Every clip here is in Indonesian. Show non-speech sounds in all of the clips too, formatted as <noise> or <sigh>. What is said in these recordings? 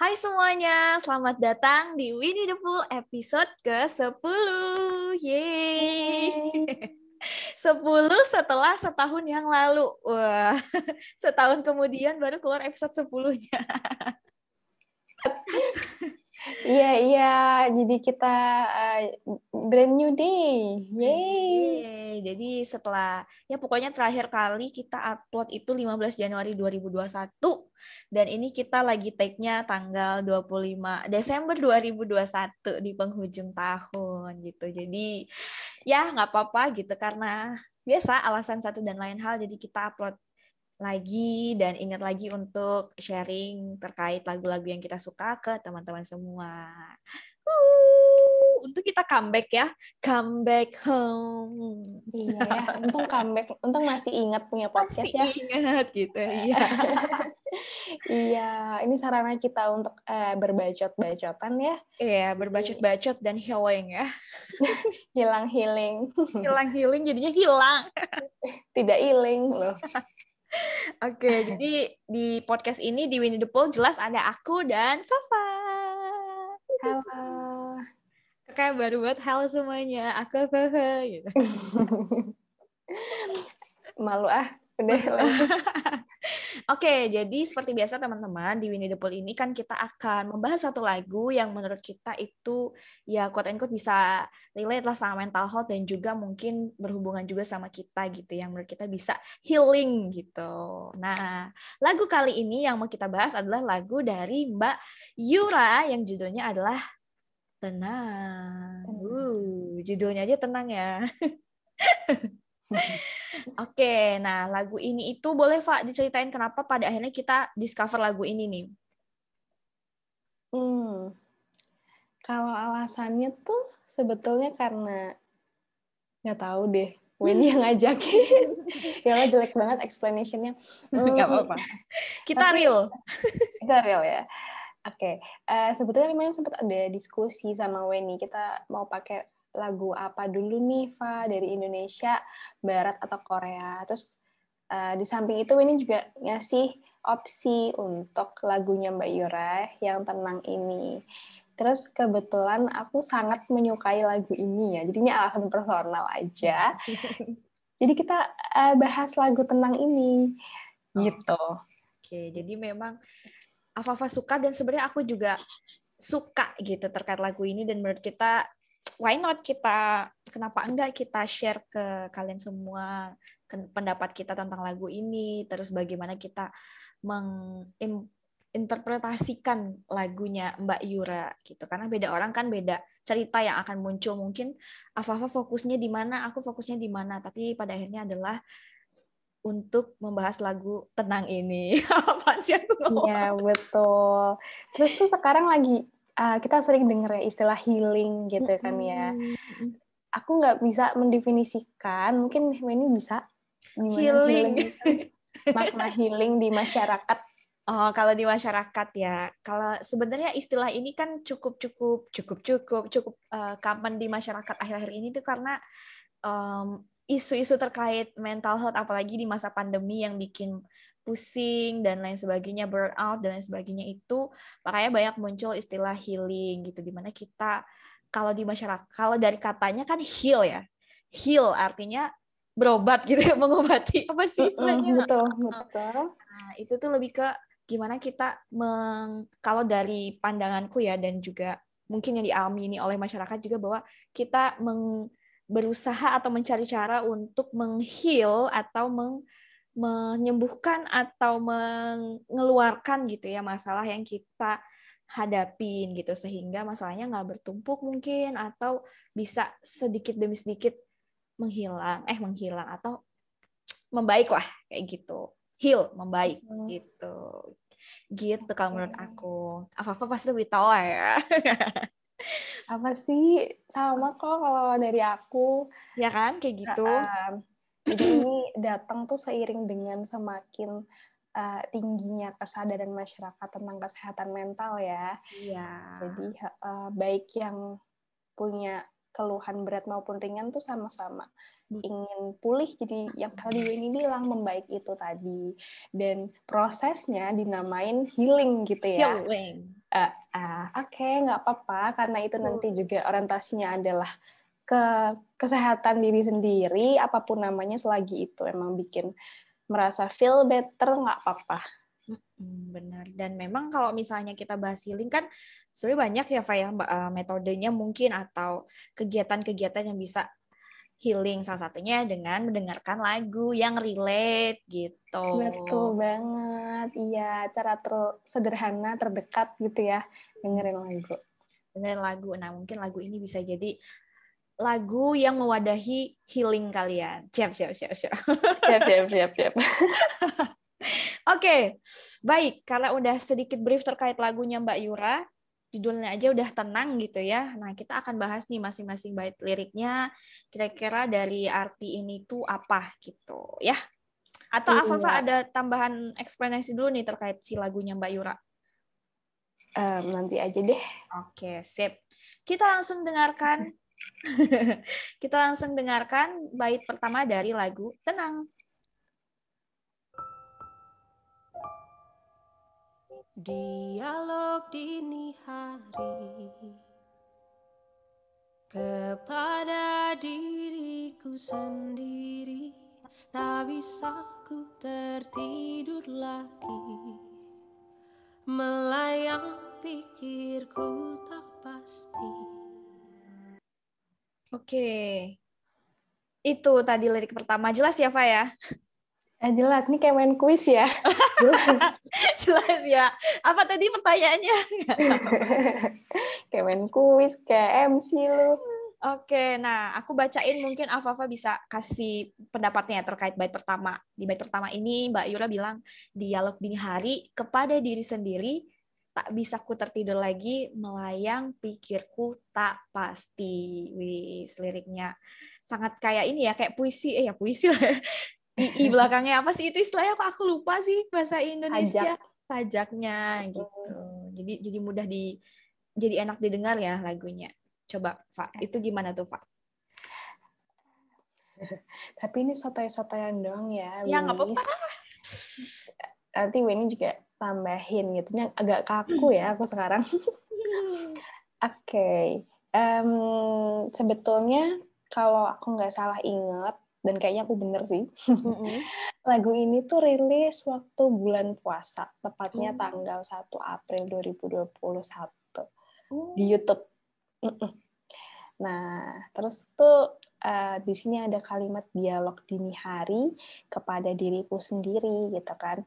Hai semuanya, selamat datang di Winnie the Pooh episode ke-10. Yeay. 10 setelah setahun yang lalu. Wah, setahun kemudian baru keluar episode 10-nya. Iya, iya. Jadi kita uh, brand new day. Yeay. Jadi setelah ya pokoknya terakhir kali kita upload itu 15 Januari 2021 dan ini kita lagi take-nya tanggal 25 Desember 2021 di penghujung tahun gitu. Jadi ya nggak apa-apa gitu karena biasa alasan satu dan lain hal jadi kita upload lagi dan ingat lagi untuk sharing terkait lagu-lagu yang kita suka ke teman-teman semua. Uh, untuk kita comeback ya, comeback home. Iya ya, untung comeback, untung masih ingat punya podcast masih ya. ingat gitu, iya. <laughs> iya, ini sarana kita untuk uh, berbacot-bacotan ya. Iya, berbacot-bacot dan healing ya. <laughs> hilang healing. hilang healing jadinya hilang. Tidak healing loh. <laughs> Oke, jadi di podcast ini di Winnie the Pooh jelas ada aku dan Safa. Halo. Kayak baru buat halo semuanya, aku Fafa gitu. <laughs> Malu ah, udah lanjut. <laughs> Oke, jadi seperti biasa teman-teman di Winnie the Pooh ini kan kita akan membahas satu lagu yang menurut kita itu ya quote and quote bisa relate lah sama mental health dan juga mungkin berhubungan juga sama kita gitu yang menurut kita bisa healing gitu. Nah, lagu kali ini yang mau kita bahas adalah lagu dari Mbak Yura yang judulnya adalah Tenang. Uh, judulnya aja tenang ya. <laughs> Oke, nah lagu ini itu boleh Pak diceritain kenapa pada akhirnya kita discover lagu ini nih? Hmm, kalau alasannya tuh sebetulnya karena nggak tahu deh, Winnie <laughs> yang ngajakin. <laughs> ya jelek banget explanationnya. Hmm, nggak apa-apa. Kita Tapi- real. <laughs> Kita real ya. Oke, eh, sebetulnya kemarin sempat ada diskusi sama Weni. Kita mau pakai lagu apa dulu nih, Fa, dari Indonesia, Barat atau Korea. Terus eh, di samping itu Weni juga ngasih opsi untuk lagunya Mbak Yura yang tenang ini. Terus kebetulan aku sangat menyukai lagu ini ya. Jadi ini alasan personal aja. <laughs> Jadi kita eh, bahas lagu tenang ini. Gitu. Oke, jadi memang Afafa suka dan sebenarnya aku juga suka gitu terkait lagu ini dan menurut kita why not kita kenapa enggak kita share ke kalian semua pendapat kita tentang lagu ini terus bagaimana kita menginterpretasikan lagunya Mbak Yura gitu karena beda orang kan beda cerita yang akan muncul mungkin Afafa fokusnya di mana aku fokusnya di mana tapi pada akhirnya adalah untuk membahas lagu tenang ini. <laughs> Apa sih aku ngomong? Iya, betul. Terus tuh sekarang lagi uh, kita sering denger ya istilah healing gitu kan ya. Aku nggak bisa mendefinisikan, mungkin Weni bisa gimana Healing. itu? <laughs> makna healing di masyarakat. Oh, kalau di masyarakat ya, kalau sebenarnya istilah ini kan cukup cukup cukup cukup cukup uh, common di masyarakat akhir-akhir ini tuh karena um, isu-isu terkait mental health apalagi di masa pandemi yang bikin pusing dan lain sebagainya burnout dan lain sebagainya itu makanya banyak muncul istilah healing gitu. Di mana kita kalau di masyarakat kalau dari katanya kan heal ya. Heal artinya berobat gitu ya <laughs> mengobati. Apa sih istilahnya? betul, betul. Nah, itu tuh lebih ke gimana kita meng, kalau dari pandanganku ya dan juga mungkin yang dialami ini oleh masyarakat juga bahwa kita meng, berusaha atau mencari cara untuk mengheal atau meng, menyembuhkan atau mengeluarkan gitu ya masalah yang kita hadapin gitu. Sehingga masalahnya nggak bertumpuk mungkin atau bisa sedikit demi sedikit menghilang eh menghilang atau membaik lah kayak gitu. Heal membaik Hmm. gitu. Gitu kalau menurut aku. Apa apa pasti lebih tahu ya. Apa sih? Sama kok kalau dari aku. Ya kan kayak gitu jadi ini datang tuh seiring dengan semakin uh, tingginya kesadaran masyarakat tentang kesehatan mental ya. iya. Jadi uh, baik yang punya keluhan berat maupun ringan tuh sama-sama ingin pulih. Jadi yang tadi ini bilang membaik itu tadi. Dan prosesnya dinamain healing gitu ya. Healing. Uh, uh, Oke, okay, nggak apa-apa. Karena itu nanti juga orientasinya adalah ke kesehatan diri sendiri, apa pun namanya selagi itu emang bikin merasa feel better nggak apa-apa. benar. Dan memang kalau misalnya kita bahas healing kan sebenarnya banyak ya Faya eh, metodenya mungkin atau kegiatan-kegiatan yang bisa healing salah satunya dengan mendengarkan lagu yang relate gitu. Betul banget. Iya, cara ter sederhana, terdekat gitu ya dengerin lagu. Dengerin lagu. Nah, mungkin lagu ini bisa jadi lagu yang mewadahi healing kalian. Siap, siap, siap, siap. Siap, siap, siap, siap. <laughs> Oke, okay. baik. Karena udah sedikit brief terkait lagunya Mbak Yura, judulnya aja udah tenang gitu ya. Nah, kita akan bahas nih masing-masing bait liriknya, kira-kira dari arti ini tuh apa gitu ya. Atau iya. apa ada tambahan eksplanasi dulu nih terkait si lagunya Mbak Yura? Um, nanti aja deh. Oke, sip. Kita langsung dengarkan <laughs> Kita langsung dengarkan bait pertama dari lagu Tenang. Dialog dini hari kepada diriku sendiri tak bisa ku tertidur lagi melayang pikirku tak pasti Oke. Itu tadi lirik pertama. Jelas ya, Pak ya? Eh, jelas, ini kayak main kuis ya. jelas. <laughs> jelas ya. Apa tadi pertanyaannya? <laughs> kayak main kuis, kayak MC lu. Oke, nah aku bacain mungkin Afafa bisa kasih pendapatnya terkait bait pertama. Di bait pertama ini Mbak Yura bilang dialog dini hari kepada diri sendiri tak bisa ku tertidur lagi melayang pikirku tak pasti. Wis liriknya. Sangat kayak ini ya kayak puisi. Eh ya puisi lah I, <laughs> belakangnya apa sih itu istilahnya? Kok aku lupa sih bahasa Indonesia? Pajaknya gitu. Jadi jadi mudah di jadi enak didengar ya lagunya. Coba Pak itu gimana tuh Pak tapi ini sotoy-sotoyan dong ya ya nggak apa-apa nanti Winnie juga tambahin gitu. Agak kaku ya aku sekarang. <laughs> Oke. okay. Um, sebetulnya kalau aku nggak salah ingat dan kayaknya aku bener sih. <laughs> Lagu ini tuh rilis waktu bulan puasa, tepatnya oh. tanggal 1 April 2021 oh. di YouTube. Nah, terus tuh uh, di sini ada kalimat dialog dini hari kepada diriku sendiri gitu kan.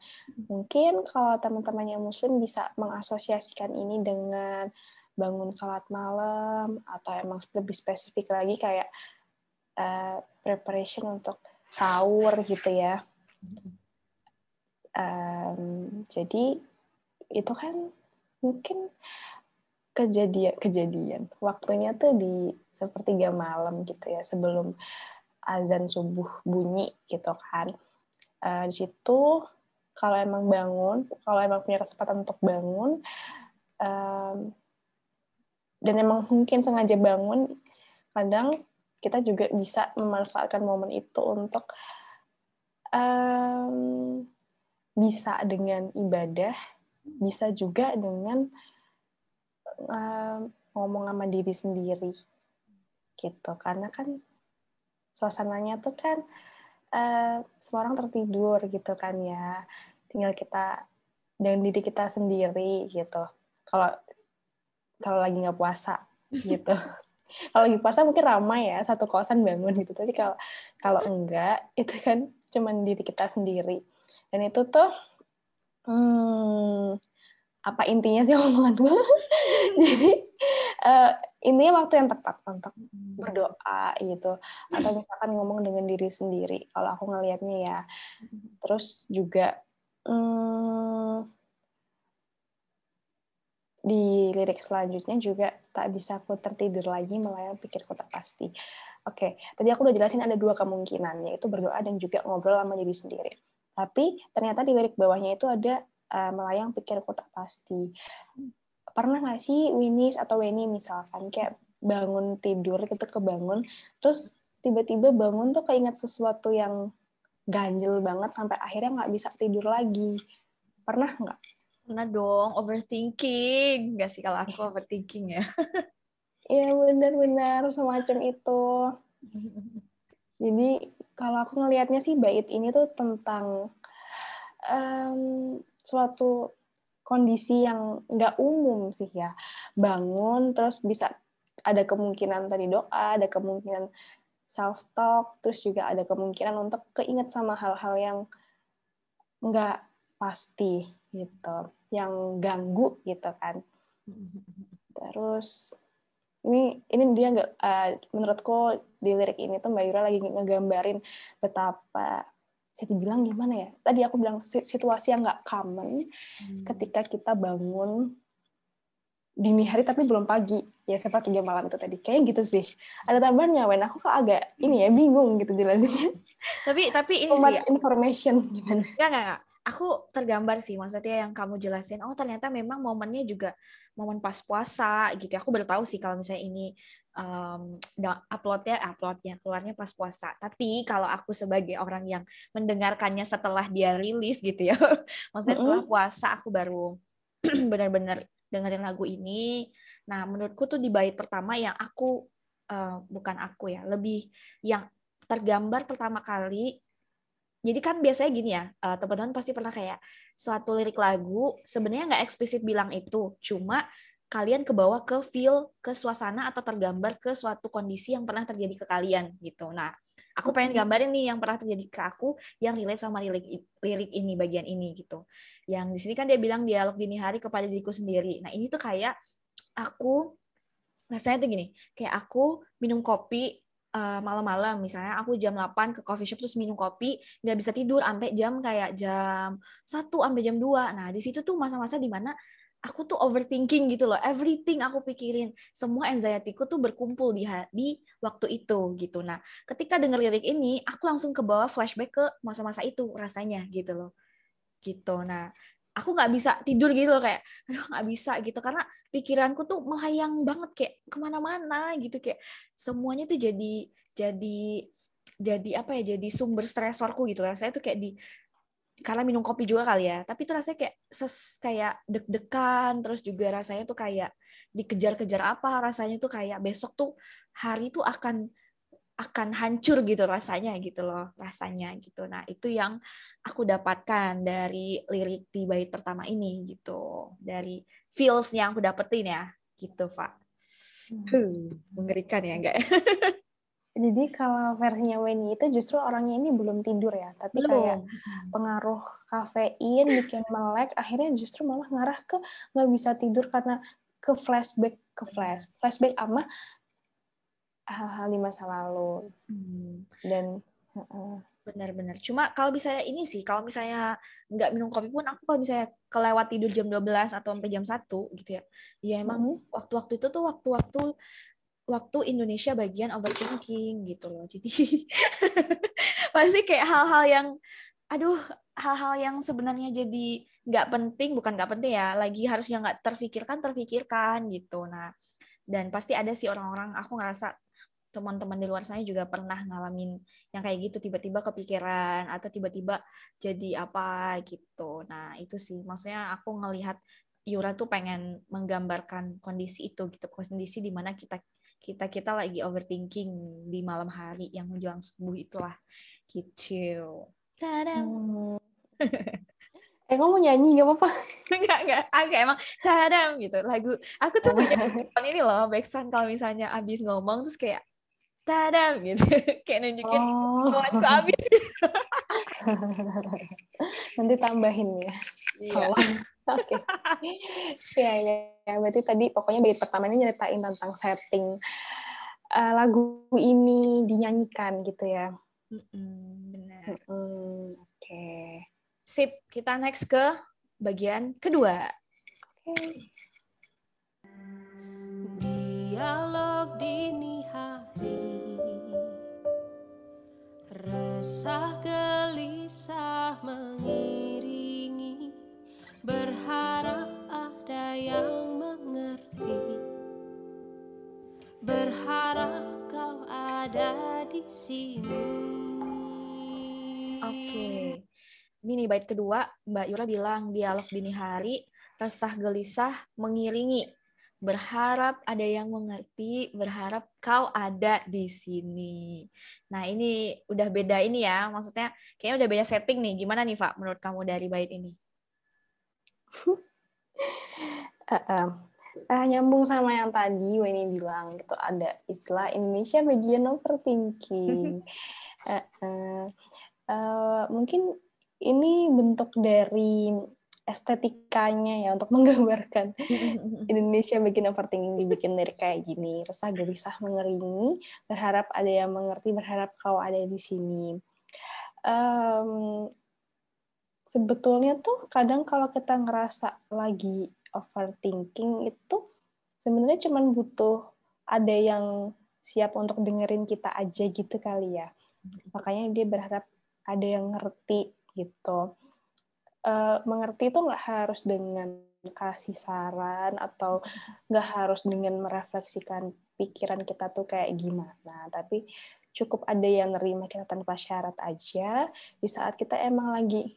Mungkin kalau teman-teman yang muslim bisa mengasosiasikan ini dengan bangun sholat malam atau emang lebih spesifik lagi kayak uh, preparation untuk sahur gitu ya. Um, jadi itu kan mungkin kejadian kejadian. Waktunya tuh di sepertiga malam gitu ya sebelum azan subuh bunyi gitu kan. Uh, di situ kalau emang bangun kalau emang punya kesempatan untuk bangun um, dan emang mungkin sengaja bangun kadang kita juga bisa memanfaatkan momen itu untuk um, bisa dengan ibadah bisa juga dengan uh, ngomong sama diri sendiri gitu. Karena kan suasananya tuh kan uh, semua orang tertidur gitu kan ya. Tinggal kita dengan diri kita sendiri gitu. Kalau kalau lagi nggak puasa gitu. <laughs> Kalau lagi puasa mungkin ramai ya satu kosan bangun gitu. Tapi kalau kalau enggak itu kan cuman diri kita sendiri. Dan itu tuh apa intinya sih <laughs> omongan gue <laughs> jadi uh, intinya waktu yang tepat untuk hmm. berdoa gitu atau misalkan ngomong dengan diri sendiri kalau aku ngelihatnya ya terus juga hmm, di lirik selanjutnya juga tak bisa aku tertidur lagi melayang pikirku tak pasti. Oke, tadi aku udah jelasin ada dua kemungkinan, yaitu berdoa dan juga ngobrol sama diri sendiri. Tapi ternyata di lirik bawahnya itu ada uh, melayang pikirku tak pasti. Pernah nggak sih Winis atau Weni misalkan kayak bangun tidur gitu kebangun, terus tiba-tiba bangun tuh keinget sesuatu yang ganjel banget sampai akhirnya nggak bisa tidur lagi. Pernah nggak? Pernah dong overthinking. Gak sih kalau aku overthinking ya. <laughs> Iya benar-benar semacam itu. Jadi kalau aku ngelihatnya sih bait ini tuh tentang em, suatu kondisi yang nggak umum sih ya. Bangun terus bisa ada kemungkinan tadi doa, ada kemungkinan self talk, terus juga ada kemungkinan untuk keinget sama hal-hal yang nggak pasti gitu, yang ganggu gitu kan. Terus ini ini dia nggak eh, menurutku di lirik ini tuh Mbak Yura lagi ngegambarin betapa bisa dibilang gimana ya? Tadi aku bilang si- situasi yang nggak common ketika kita bangun dini hari tapi belum pagi. Ya seperti jam malam itu tadi. Kayak gitu sih. Ada tambahannya Wen. Aku kok agak ini ya bingung gitu jelasinnya. Tapi tapi ini so sih much information. Gimana? Enggak, enggak. Aku tergambar sih, maksudnya yang kamu jelasin. Oh, ternyata memang momennya juga momen pas puasa gitu. Aku baru tahu sih kalau misalnya ini um, uploadnya, uploadnya keluarnya pas puasa. Tapi kalau aku sebagai orang yang mendengarkannya setelah dia rilis gitu ya, <laughs> maksudnya setelah puasa aku baru <clears throat> benar-benar dengerin lagu ini. Nah, menurutku tuh di bait pertama yang aku eh, bukan aku ya, lebih yang tergambar pertama kali jadi kan biasanya gini ya, eh, teman-teman pasti pernah kayak suatu lirik lagu sebenarnya nggak eksplisit bilang itu, cuma kalian kebawa ke feel, ke suasana atau tergambar ke suatu kondisi yang pernah terjadi ke kalian gitu. Nah, aku pengen gambarin nih yang pernah terjadi ke aku yang relate sama lirik lirik ini bagian ini gitu. Yang di sini kan dia bilang dialog dini hari kepada diriku sendiri. Nah, ini tuh kayak aku rasanya tuh gini, kayak aku minum kopi eh, malam-malam misalnya aku jam 8 ke coffee shop terus minum kopi nggak bisa tidur sampai jam kayak jam 1 sampai jam 2. Nah, di situ tuh masa-masa di mana aku tuh overthinking gitu loh. Everything aku pikirin, semua anxiety-ku tuh berkumpul di di waktu itu gitu. Nah, ketika denger lirik ini, aku langsung ke bawah flashback ke masa-masa itu rasanya gitu loh. Gitu. Nah, aku nggak bisa tidur gitu loh kayak aduh nggak bisa gitu karena pikiranku tuh menghayang banget kayak ke mana-mana gitu kayak semuanya tuh jadi jadi jadi apa ya jadi sumber stresorku gitu. Rasanya tuh kayak di karena minum kopi juga kali ya tapi itu rasanya kayak ses kayak deg-degan terus juga rasanya tuh kayak dikejar-kejar apa rasanya tuh kayak besok tuh hari tuh akan akan hancur gitu rasanya gitu loh rasanya gitu. Nah itu yang aku dapatkan dari lirik di bait pertama ini gitu. Dari feels yang aku dapetin ya gitu Pak huh, mengerikan ya enggak <laughs> jadi kalau versinya Weni itu justru orangnya ini belum tidur ya tapi kayak pengaruh kafein bikin melek akhirnya justru malah ngarah ke nggak bisa tidur karena ke flashback ke flash flashback ama hal-hal di masa lalu. Hmm, dan heeh. benar-benar. Cuma kalau misalnya ini sih kalau misalnya nggak minum kopi pun aku kalau misalnya kelewat tidur jam 12 atau sampai jam 1 gitu ya ya emang Mhm. waktu-waktu itu tuh waktu-waktu waktu Indonesia bagian overthinking gitu loh. Jadi <laughs> pasti kayak hal-hal yang aduh hal-hal yang sebenarnya jadi nggak penting bukan nggak penting ya lagi harusnya nggak terfikirkan terfikirkan gitu. Nah dan pasti ada sih orang-orang aku ngerasa teman-teman di luar sana juga pernah ngalamin yang kayak gitu tiba-tiba kepikiran atau tiba-tiba jadi apa gitu. Nah itu sih. Maksudnya aku ngelihat Yura tuh pengen menggambarkan kondisi itu gitu. Kondisi di mana kita kita kita lagi overthinking di malam hari yang menjelang subuh itulah. Gitu. Tadam. Hmm. <laughs> eh kamu mau nyanyi gak apa-apa. <laughs> Enggak enggak agak emang tadam gitu. Lagu aku tuh punya backsound <laughs> ini loh backsound kalau misalnya abis ngomong terus kayak tadam gitu. <laughs> Kayak nunjukin oh. omonganku abis. Nanti tambahin ya. Iya. Oke. Ya, ya ya berarti tadi pokoknya bait pertama ini nyeritain tentang setting eh, lagu ini dinyanyikan gitu ya? Mm-mm, benar. Hmm, oke sip kita next ke bagian kedua. Dialog dini hari Resah gelisah mengiringi Berharap ada yang mengerti Berharap kau ada di sini Oke. Ini nih bait kedua, Mbak Yura bilang dialog dini hari resah gelisah mengiringi berharap ada yang mengerti, berharap kau ada di sini. Nah, ini udah beda ini ya, maksudnya kayaknya udah beda setting nih. Gimana nih, Pak, menurut kamu dari bait ini? uh, uh, uh, nyambung sama yang tadi Weni bilang gitu ada istilah Indonesia bagian overthinking. uh, uh, uh, mungkin ini bentuk dari estetikanya ya untuk <laughs> menggambarkan Indonesia bikin overthinking dibikin dari kayak gini. Resah gelisah mengeringi berharap ada yang mengerti berharap kau ada di sini. Um, sebetulnya tuh kadang kalau kita ngerasa lagi overthinking itu sebenarnya cuma butuh ada yang siap untuk dengerin kita aja gitu kali ya. Makanya dia berharap ada yang ngerti gitu. Uh, mengerti itu nggak harus dengan kasih saran atau nggak harus dengan merefleksikan pikiran kita tuh kayak gimana tapi cukup ada yang nerima kita tanpa syarat aja. Di saat kita emang lagi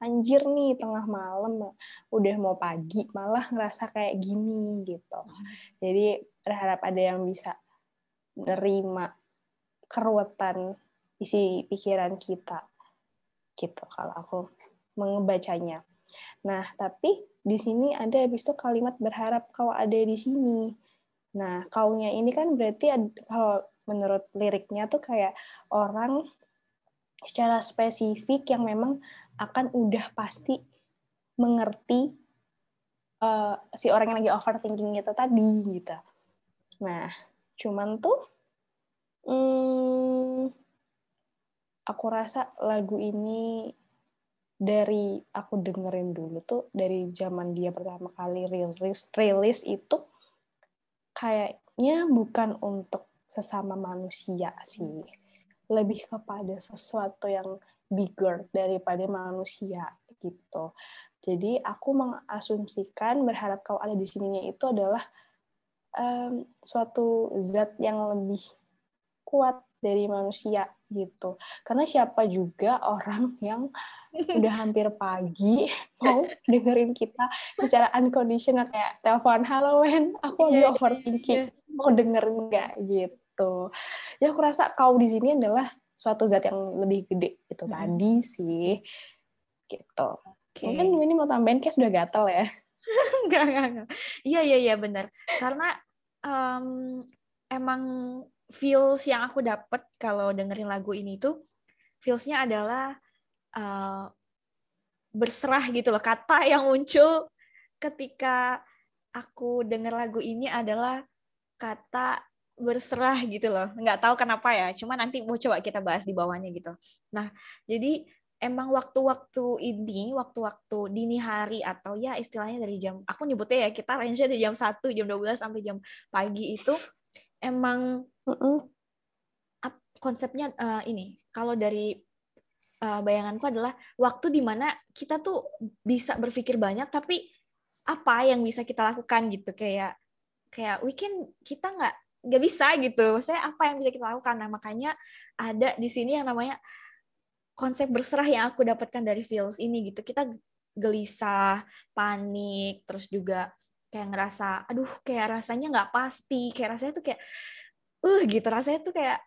anjir nih tengah malam udah mau pagi malah ngerasa kayak gini gitu. Jadi berharap ada yang bisa nerima keruwetan isi pikiran kita gitu kalau aku membacanya. Nah, tapi di sini ada habis itu kalimat berharap kau ada di sini. Nah, kaunya ini kan berarti kalau menurut liriknya tuh kayak orang secara spesifik yang memang akan udah pasti mengerti uh, si orang yang lagi overthinking itu tadi gitu. Nah, cuman tuh hmm, aku rasa lagu ini dari aku dengerin dulu tuh dari zaman dia pertama kali rilis rilis itu kayaknya bukan untuk sesama manusia sih. Lebih kepada sesuatu yang bigger daripada manusia gitu. Jadi aku mengasumsikan berharap kau ada di sininya itu adalah um, suatu zat yang lebih kuat dari manusia gitu. Karena siapa juga orang <laughs> yang udah <laughs> hampir pagi mau dengerin kita secara unconditional kayak telepon halo Wen aku lagi yeah, iya, overthinking yeah. mau dengerin nggak? Gitu. Ya aku rasa kau di sini adalah suatu zat yang lebih gede itu hmm. tadi sih gitu. Okay. mungkin ini mau tambahin kayak sudah gatel ya. <laughs> Enggak enggak enggak iya iya iya benar. Karena um, emang feels yang aku dapat kalau dengerin lagu ini tuh feelsnya adalah uh, berserah gitu loh kata <laughs> yang muncul ketika aku dengar lagu ini adalah kata berserah gitu loh. Nggak tahu kenapa ya cuma nanti mau coba kita bahas di bawahnya gitu. Nah jadi emang waktu-waktu ini waktu-waktu dini hari atau ya istilahnya dari jam aku nyebutnya ya kita range dari jam 1 jam 12 sampai jam pagi itu emang -uh. konsepnya uh, ini. Kalau dari uh, bayanganku adalah waktu di mana kita tuh bisa berpikir banyak tapi apa yang bisa kita lakukan gitu. Kayak kayak weekend kita nggak nggak bisa gitu. Saya apa yang bisa kita lakukan? Nah makanya ada di sini yang namanya konsep berserah yang aku dapatkan dari feels ini gitu. Kita gelisah panik terus juga kayak ngerasa aduh kayak rasanya nggak pasti. Kayak rasanya tuh kayak uh gitu. Rasanya tuh kayak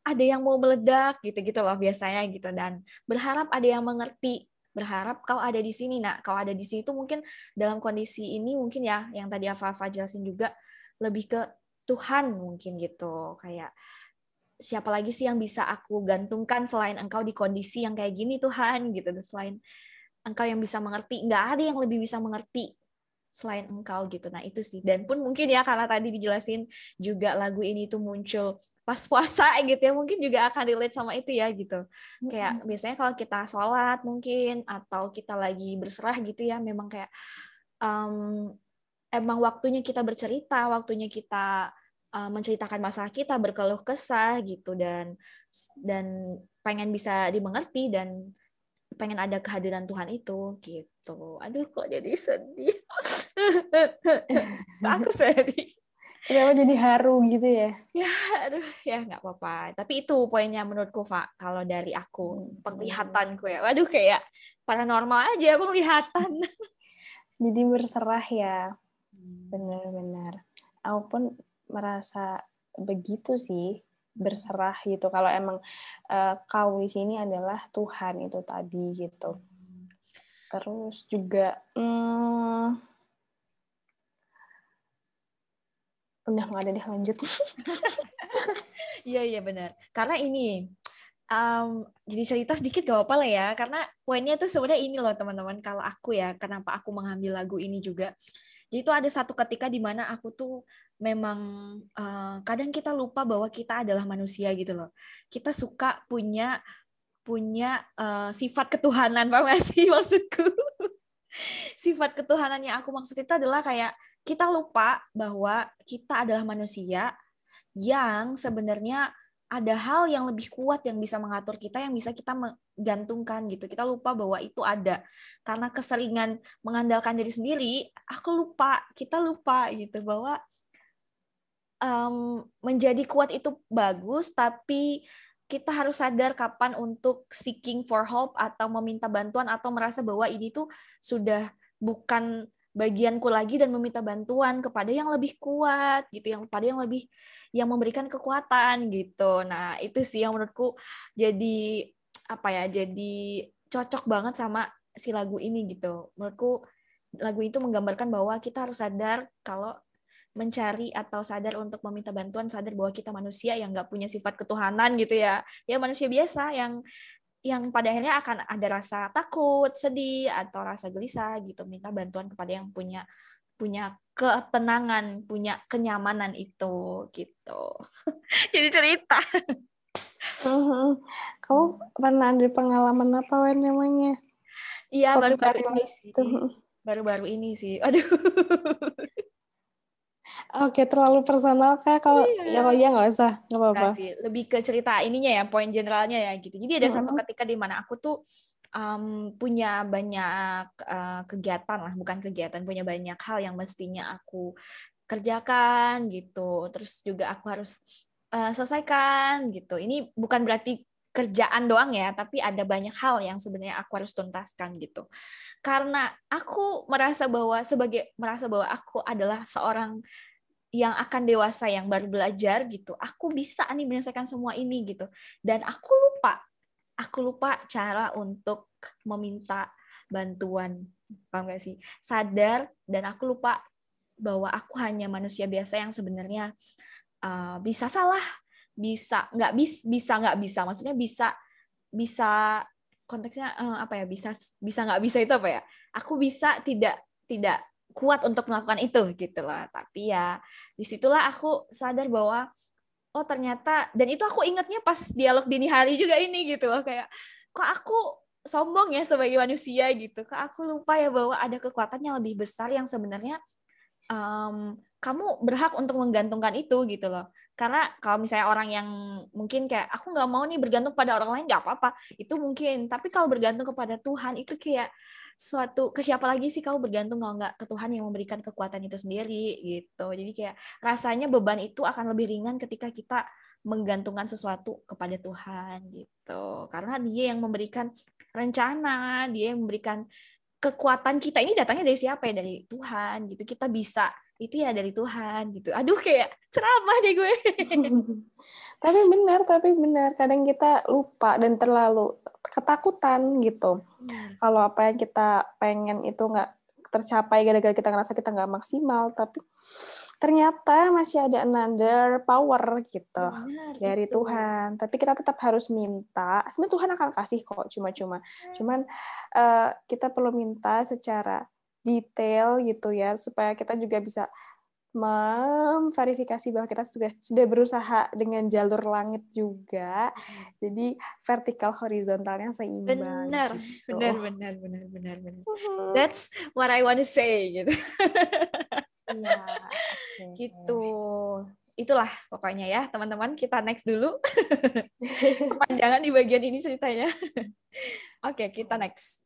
ada yang mau meledak gitu-gitu loh biasanya gitu. Dan berharap ada yang mengerti berharap kau ada di sini. Nak kau ada di sini tuh mungkin dalam kondisi ini mungkin ya yang tadi Afa jelasin juga lebih ke Tuhan mungkin gitu. Kayak siapa lagi sih yang bisa aku gantungkan selain engkau di kondisi yang kayak gini Tuhan gitu. Selain engkau yang bisa mengerti nggak ada yang lebih bisa mengerti selain engkau gitu. Nah itu sih. Dan pun mungkin ya karena tadi dijelasin juga lagu ini tuh muncul pas puasa <laughs> gitu ya mungkin juga akan relate sama itu ya gitu. Kayak mm-hmm. biasanya kalau kita sholat mungkin atau kita lagi berserah gitu ya memang kayak um, emang waktunya kita bercerita waktunya kita uh, menceritakan masalah kita berkeluh kesah gitu. Dan dan pengen bisa dimengerti dan pengen ada kehadiran Tuhan itu gitu aduh kok jadi sedih aku sedih Kenapa jadi haru gitu ya? Ya, aduh, ya nggak apa-apa. Tapi itu poinnya menurutku, Pak. Kalau dari aku, hmm. penglihatanku ya. Waduh, kayak paranormal aja penglihatan. <laughs> Jadi berserah ya. Hmm. Benar-benar. Aku pun merasa begitu sih berserah gitu. Kalau emang uh, kau di sini adalah Tuhan itu tadi gitu. Terus juga hmm, udah nggak ada deh lanjut. <laughs> Iya iya benar. Karena ini um, jadi cerita sedikit gak apa-apa lah ya. Karena poinnya tuh sebenarnya ini loh teman-teman. Kalau aku ya, kenapa aku mengambil lagu ini juga. Jadi itu ada satu ketika di mana aku tuh memang uh, kadang kita lupa bahwa kita adalah manusia gitu loh. Kita suka punya punya uh, sifat ketuhanan, Pak masih <laughs> maksudku? sifat ketuhanan yang aku maksud itu adalah kayak kita lupa bahwa kita adalah manusia yang sebenarnya ada hal yang lebih kuat yang bisa mengatur kita yang bisa kita menggantungkan gitu. Kita lupa bahwa itu ada. Karena keseringan mengandalkan diri sendiri aku lupa kita lupa gitu bahwa um, menjadi kuat itu bagus tapi kita harus sadar kapan untuk seeking for help atau meminta bantuan atau merasa bahwa ini tuh sudah bukan bagianku lagi dan meminta bantuan kepada yang lebih kuat gitu yang pada yang lebih yang memberikan kekuatan gitu. Nah itu sih yang menurutku jadi apa ya jadi cocok banget sama si lagu ini gitu. Menurutku lagu itu menggambarkan bahwa kita harus sadar kalau mencari atau sadar untuk meminta bantuan sadar bahwa kita manusia yang nggak punya sifat ketuhanan gitu ya. Ya manusia biasa yang yang pada akhirnya akan ada rasa takut, sedih atau rasa gelisah gitu, minta bantuan kepada yang punya punya ketenangan, punya kenyamanan itu gitu. <laughs> Jadi cerita. Uh-huh. Kamu pernah ada pengalaman apa Wen namanya? Iya baru-baru ini sih. Baru-baru ini sih. Aduh. Oke, terlalu personal kah? Kalau iya. ya kalau ya nggak usah, nggak apa-apa. lebih ke cerita ininya ya, poin generalnya ya gitu. Jadi ada satu ketika di mana aku tuh um, punya banyak uh, kegiatan lah, bukan kegiatan, punya banyak hal yang mestinya aku kerjakan gitu. Terus juga aku harus uh, selesaikan gitu. Ini bukan berarti kerjaan doang ya, tapi ada banyak hal yang sebenarnya aku harus tuntaskan gitu. Karena aku merasa bahwa sebagai merasa bahwa aku adalah seorang yang akan dewasa yang baru belajar gitu. Aku bisa nih menyelesaikan semua ini gitu. Dan aku lupa, aku lupa cara untuk meminta bantuan. Paham gak sih? Sadar dan aku lupa bahwa aku hanya manusia biasa yang sebenarnya uh, bisa salah, bisa nggak bis bisa nggak bisa maksudnya bisa bisa konteksnya uh, apa ya bisa bisa nggak bisa itu apa ya aku bisa tidak tidak kuat untuk melakukan itu gitu loh. Tapi ya di situlah aku sadar bahwa oh ternyata dan itu aku ingatnya pas dialog dini hari juga ini gitu loh. Kayak kok aku sombong ya sebagai manusia gitu. Kok aku lupa ya bahwa ada kekuatan yang lebih besar yang sebenarnya um, kamu berhak untuk menggantungkan itu gitu loh. Karena kalau misalnya orang yang mungkin kayak aku nggak mau nih bergantung pada orang lain nggak apa-apa. Itu mungkin. Tapi kalau bergantung kepada Tuhan itu kayak suatu ke siapa lagi sih kamu bergantung kalau nggak ke Tuhan yang memberikan kekuatan itu sendiri gitu. Jadi kayak rasanya beban itu akan lebih ringan ketika kita menggantungkan sesuatu kepada Tuhan gitu. Karena dia yang memberikan rencana dia yang memberikan kekuatan kita. Ini datangnya dari siapa ya? Dari Tuhan gitu. Kita bisa itu ya dari Tuhan gitu. Aduh kayak ceramah deh gue. <laughs> Tapi benar tapi benar. Kadang kita lupa dan terlalu ketakutan gitu hmm. kalau apa yang kita pengen itu nggak tercapai gara-gara kita ngerasa kita nggak maksimal tapi ternyata masih ada another power gitu Benar, dari gitu. Tuhan. Tapi kita tetap harus minta. Sebenarnya Tuhan akan kasih kok cuma-cuma. Hmm. Cuman uh, kita perlu minta secara detail gitu ya supaya kita juga bisa memverifikasi bahwa kita sudah sudah berusaha dengan jalur langit juga. Hmm. Jadi vertikal horizontalnya seimbang. Benar, gitu. benar, benar, benar, benar, benar. That's what I want to say gitu. Iya. Okay. Gitu. Itulah pokoknya ya, teman-teman. Kita next dulu. <laughs> Kepanjangan di bagian ini ceritanya. Oke, okay, kita next.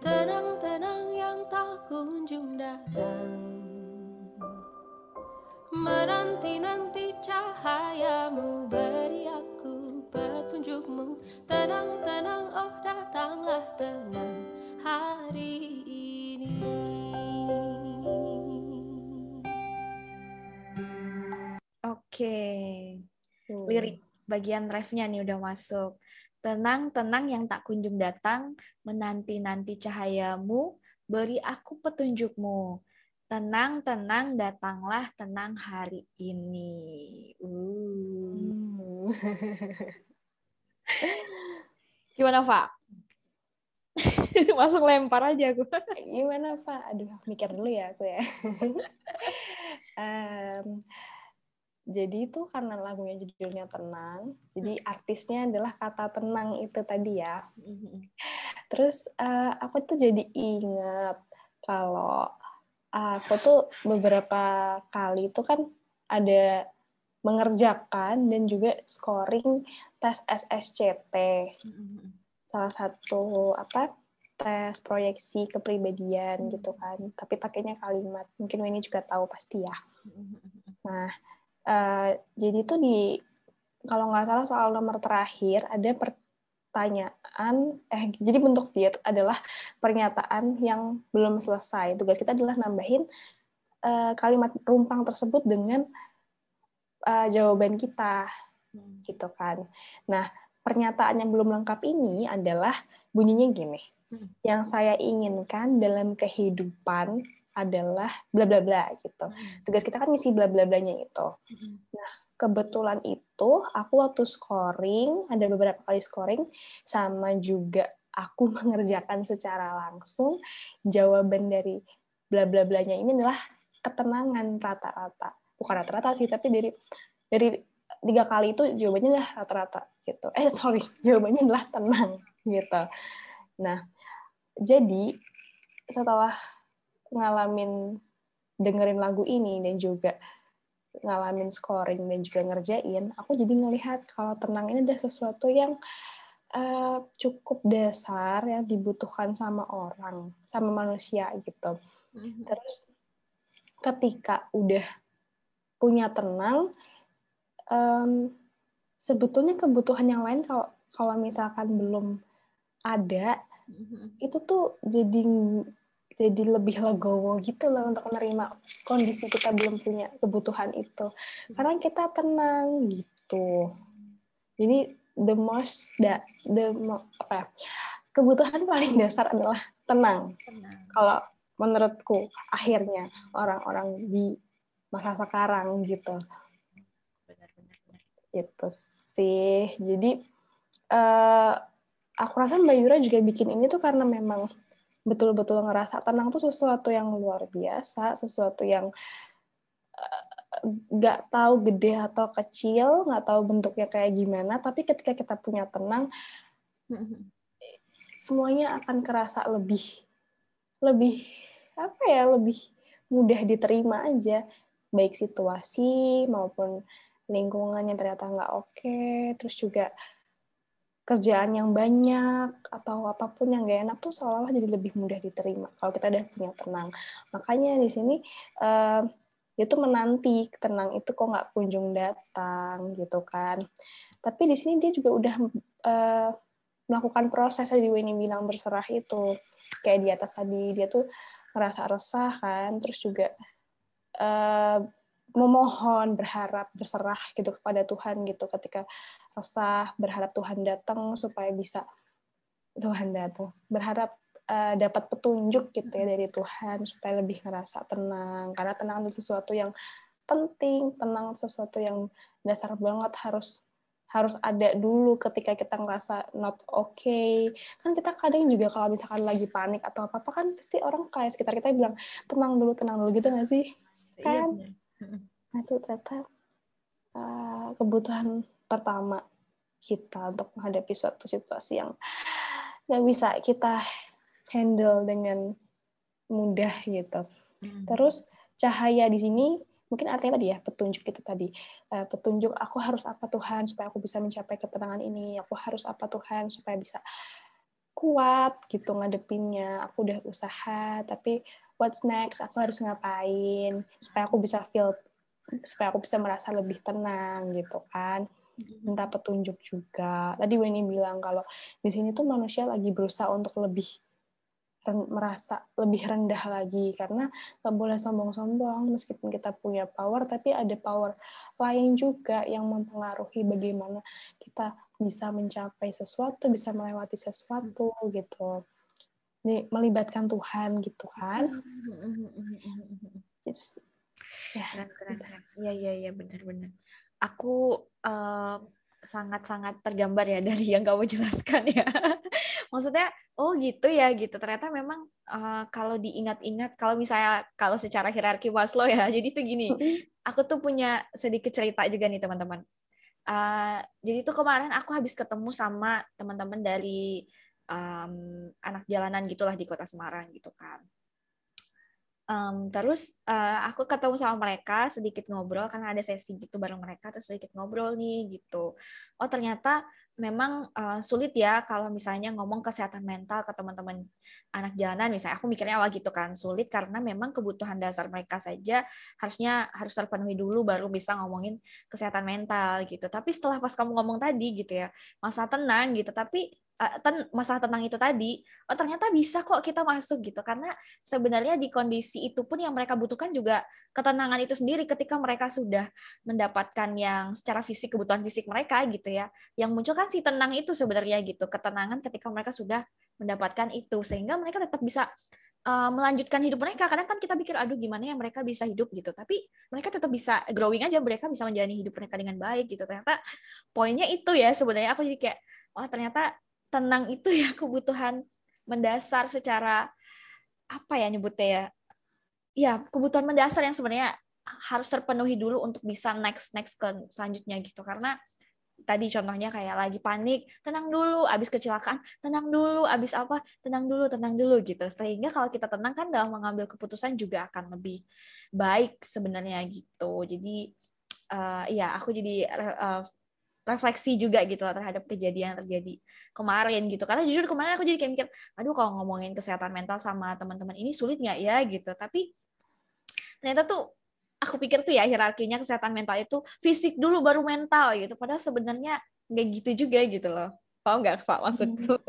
Tenang-tenang yang tak kunjung datang Menanti-nanti cahayamu beri aku petunjukmu Tenang-tenang oh datanglah tenang hari ini Oke, okay. lirik bagian refnya nih udah masuk. Tenang, tenang yang tak kunjung datang, menanti-nanti cahayamu, beri aku petunjukmu. Tenang, tenang, datanglah tenang hari ini. Uh. Gimana, Pak? Langsung <laughs> lempar aja aku. Gimana Pak? Aduh, mikir dulu ya aku ya. <laughs> Em, jadi itu karena lagunya judulnya tenang, jadi artisnya adalah kata tenang itu tadi ya. Terus eh, aku tuh jadi ingat kalau aku tuh beberapa kali itu kan ada mengerjakan dan juga scoring tes SSCT salah satu apa tes proyeksi kepribadian gitu kan tapi pakainya kalimat. Mungkin Weni juga tahu pasti ya. Nah eh, jadi tuh di kalau nggak salah soal nomor terakhir ada pertanyaan eh jadi bentuk dia tuh adalah pernyataan yang belum selesai tugas kita adalah nambahin eh, kalimat rumpang tersebut dengan eh, jawaban kita gitu kan nah pernyataan yang belum lengkap ini adalah bunyinya gini. Hmm. Yang saya inginkan dalam kehidupan adalah bla bla bla gitu. Tugas kita kan ngisi bla bla blanya itu. Kebetulan itu aku waktu scoring ada beberapa kali scoring sama juga aku <laughs> mengerjakan secara langsung jawaban dari bla bla blanya ini adalah ketenangan rata-rata. Bukan rata-rata sih, tapi dari dari tiga kali itu jawabannya adalah rata-rata gitu. Eh sorry, <laughs> jawabannya adalah tenang gitu. Nah, jadi setelah ngalamin dengerin lagu ini dan juga ngalamin scoring dan juga ngerjain, aku jadi ngelihat kalau tenang ini adalah sesuatu yang eh, cukup dasar yang dibutuhkan sama orang, sama manusia gitu. Terus ketika udah punya tenang, em, sebetulnya kebutuhan yang lain kalau kalau misalkan belum ada, itu tuh jadi jadi lebih legowo gitu loh untuk menerima kondisi kita belum punya kebutuhan itu. Karena kita tenang gitu. Jadi the most that the mo- apa ya, kebutuhan paling dasar adalah tenang. Tenang. kalau menurutku akhirnya orang-orang di masa sekarang gitu. Benar-benar. itu sih. Jadi eh aku rasa Mbak Yura juga bikin ini tuh karena memang betul-betul ngerasa tenang tuh sesuatu yang luar biasa sesuatu yang eh, nggak tahu gede atau kecil nggak tahu bentuknya kayak gimana tapi ketika kita punya tenang semuanya akan kerasa lebih lebih apa ya lebih mudah diterima aja. Baik situasi maupun lingkungan yang ternyata nggak oke terus juga kerjaan yang banyak atau apa pun yang gak enak tuh seolah-olah jadi lebih mudah diterima kalau kita udah punya tenang. Makanya di sini eh, dia menanti tenang itu kok nggak kunjung datang gitu kan. Tapi di sini dia juga udah eh, melakukan proses tadi Winnie bilang berserah itu. Kayak di atas tadi dia tuh ngerasa resah kan terus juga eh, memohon berharap berserah gitu kepada Tuhan gitu ketika resah berharap Tuhan datang supaya bisa Tuhan datang. Berharap eh, dapat petunjuk gitu ya dari Tuhan supaya lebih ngerasa tenang. Karena tenang itu sesuatu yang penting tenang sesuatu yang dasar banget harus harus ada dulu ketika kita ngerasa not okay. Kan kita kadang juga kalau misalkan lagi panik atau apa apa kan pasti orang kayak sekitar kita bilang tenang dulu tenang dulu gitu nggak sih? Iya, Kan? Nah, itu ternyata uh, kebutuhan pertama kita untuk menghadapi suatu situasi yang nggak bisa kita handle dengan mudah gitu. Hmm. Terus cahaya di sini mungkin artinya tadi ya petunjuk itu tadi Eh, petunjuk aku harus apa Tuhan supaya aku bisa mencapai ketenangan ini. Aku harus apa Tuhan supaya bisa kuat gitu ngadepinnya. Aku udah usaha tapi what's next? Aku harus ngapain supaya aku bisa feel supaya aku bisa merasa lebih tenang gitu kan minta petunjuk juga. Tadi Weni bilang kalau di sini tuh manusia lagi berusaha untuk lebih merasa lebih rendah lagi. Karena nggak boleh sombong-sombong meskipun kita punya power tapi ada power lain juga yang mempengaruhi bagaimana kita bisa mencapai sesuatu bisa melewati sesuatu gitu. Ini melibatkan Tuhan gitu kan? Jadi ya keren keren iya iya iya benar-benar aku uh, sangat-sangat tergambar ya <laughs> dari yang kamu jelaskan ya. Maksudnya oh gitu ya gitu. Ternyata memang uh, kalau diingat-ingat kalau misalnya kalau secara hierarki Maslow ya jadi tuh gini aku tuh punya sedikit cerita juga nih teman-teman. Uh, jadi tuh kemarin aku habis ketemu sama teman-teman dari um, anak jalanan gitulah di kota Semarang gitu kan Um, terus uh, aku ketemu sama mereka sedikit ngobrol karena ada sesi gitu bareng mereka terus sedikit ngobrol nih gitu. Oh ternyata memang uh, sulit ya kalau misalnya ngomong kesehatan mental ke teman-teman anak jalanan. Misalnya aku mikirnya awal gitu kan sulit karena memang kebutuhan dasar mereka saja harusnya harus terpenuhi dulu baru bisa ngomongin kesehatan mental gitu. Tapi setelah pas kamu ngomong tadi gitu ya masa tenang gitu. Tapi ten masalah tenang itu tadi oh ternyata bisa kok kita masuk gitu. Karena sebenarnya di kondisi itu pun yang mereka butuhkan juga ketenangan itu sendiri ketika mereka sudah mendapatkan yang secara fisik kebutuhan fisik mereka gitu ya. Yang muncul kan si tenang itu sebenarnya gitu ketenangan ketika mereka sudah mendapatkan itu. Sehingga mereka tetap bisa uh, melanjutkan hidup mereka. Kadang kan kita pikir aduh gimana ya mereka bisa hidup? gitu. Tapi mereka tetap bisa growing aja mereka bisa menjalani hidup mereka dengan baik gitu. Ternyata poinnya itu ya sebenarnya. Aku jadi kayak wah ternyata tenang itu ya kebutuhan mendasar secara apa ya nyebutnya ya ya kebutuhan mendasar yang sebenarnya harus terpenuhi dulu untuk bisa next next ke selanjutnya gitu karena tadi contohnya kayak lagi panik, tenang dulu, abis kecelakaan, tenang dulu, abis apa, tenang dulu, tenang dulu gitu. Sehingga kalau kita tenang kan dalam mengambil keputusan juga akan lebih baik sebenarnya gitu. Jadi uh, ya aku jadi uh, refleksi juga gitu lah terhadap kejadian yang terjadi kemarin gitu. Karena jujur kemarin aku jadi kayak mikir, aduh kalau ngomongin kesehatan mental sama teman-teman ini sulit nggak ya gitu. Tapi ternyata tuh aku pikir tuh ya hierarkinya kesehatan mental itu fisik dulu baru mental gitu. Padahal sebenarnya nggak gitu juga gitu loh. Tahu nggak pak maksudku? <laughs>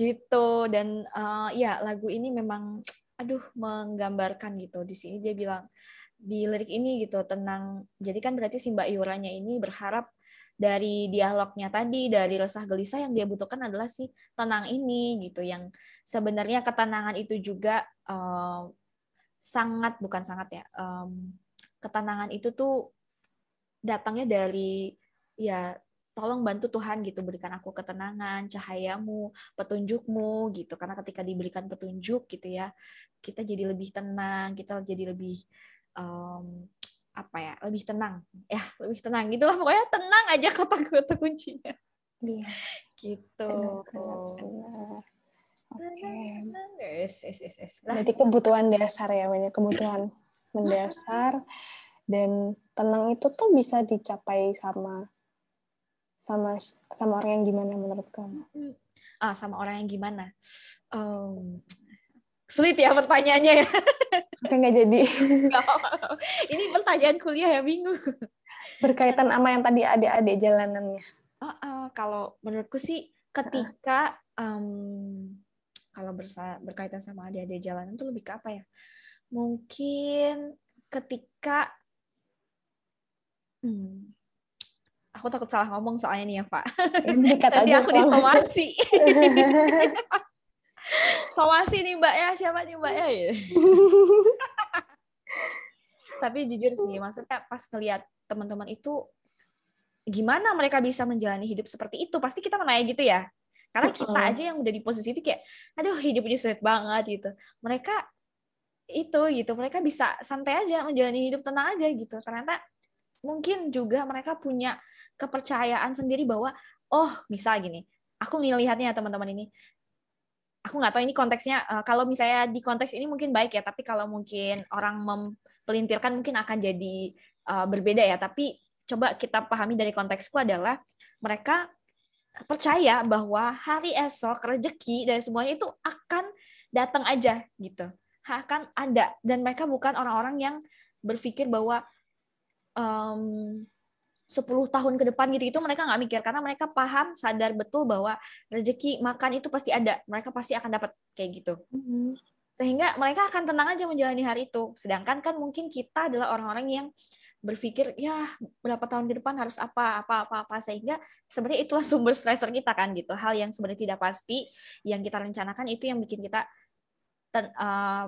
gitu dan uh, ya lagu ini memang aduh menggambarkan gitu. Di sini dia bilang di lirik ini gitu tenang. Jadi kan berarti si Mbak Yuranya ini berharap dari dialognya tadi dari resah gelisah yang dia butuhkan adalah si tenang ini gitu yang sebenarnya ketenangan itu juga uh, sangat bukan sangat ya um, ketenangan itu tuh datangnya dari ya tolong bantu Tuhan gitu berikan aku ketenangan cahayamu petunjukmu gitu karena ketika diberikan petunjuk gitu ya kita jadi lebih tenang kita jadi lebih um, apa ya lebih tenang ya lebih tenang gitulah pokoknya tenang aja kata-kata kuncinya iya. gitu Oke. Yes, yes, yes, yes. Berarti kebutuhan dasar ya, banyak kebutuhan <laughs> mendasar dan tenang itu tuh bisa dicapai sama sama sama orang yang gimana menurut kamu? Ah, sama orang yang gimana? Um, sulit ya pertanyaannya ya. Oke, nggak jadi. <laughs> Ini pertanyaan kuliah ya bingung. Berkaitan sama yang tadi adik-adik jalanannya. Uh, uh, kalau menurutku sih ketika um, kalau berkaitan sama adik-adik jalanan itu lebih ke apa ya? Mungkin ketika hmm, aku takut salah ngomong soalnya nih ya Pak. Nanti <laughs> aku disomasi. <laughs> somasi nih Mbak ya, siapa nih Mbak ya? <laughs> Tapi jujur sih, maksudnya pas ngeliat teman-teman itu gimana mereka bisa menjalani hidup seperti itu, pasti kita menanya gitu ya. Karena kita aja yang udah di posisi itu kayak, aduh hidupnya sulit banget gitu. Mereka itu gitu, mereka bisa santai aja menjalani hidup tenang aja gitu. Ternyata mungkin juga mereka punya kepercayaan sendiri bahwa, oh misal gini, aku ngelihatnya teman-teman ini, aku nggak tahu ini konteksnya, uh, kalau misalnya di konteks ini mungkin baik ya, tapi kalau mungkin orang mempelintirkan mungkin akan jadi uh, berbeda ya. Tapi coba kita pahami dari konteksku adalah mereka percaya bahwa hari esok rezeki dan semuanya itu akan datang aja gitu akan ada dan mereka bukan orang-orang yang berpikir bahwa um, 10 tahun ke depan gitu itu mereka nggak mikir. Karena mereka paham sadar betul bahwa rezeki makan itu pasti ada. Mereka pasti akan dapat kayak gitu. Mhm. sehingga mereka akan tenang aja menjalani hari itu. Sedangkan kan mungkin kita adalah orang-orang yang berpikir ya berapa tahun ke depan harus apa apa apa apa. Sehingga sebenarnya itulah <laughs> sumber stressor kita kan gitu. Hal yang sebenarnya tidak pasti yang kita rencanakan itu yang bikin kita ten- eh,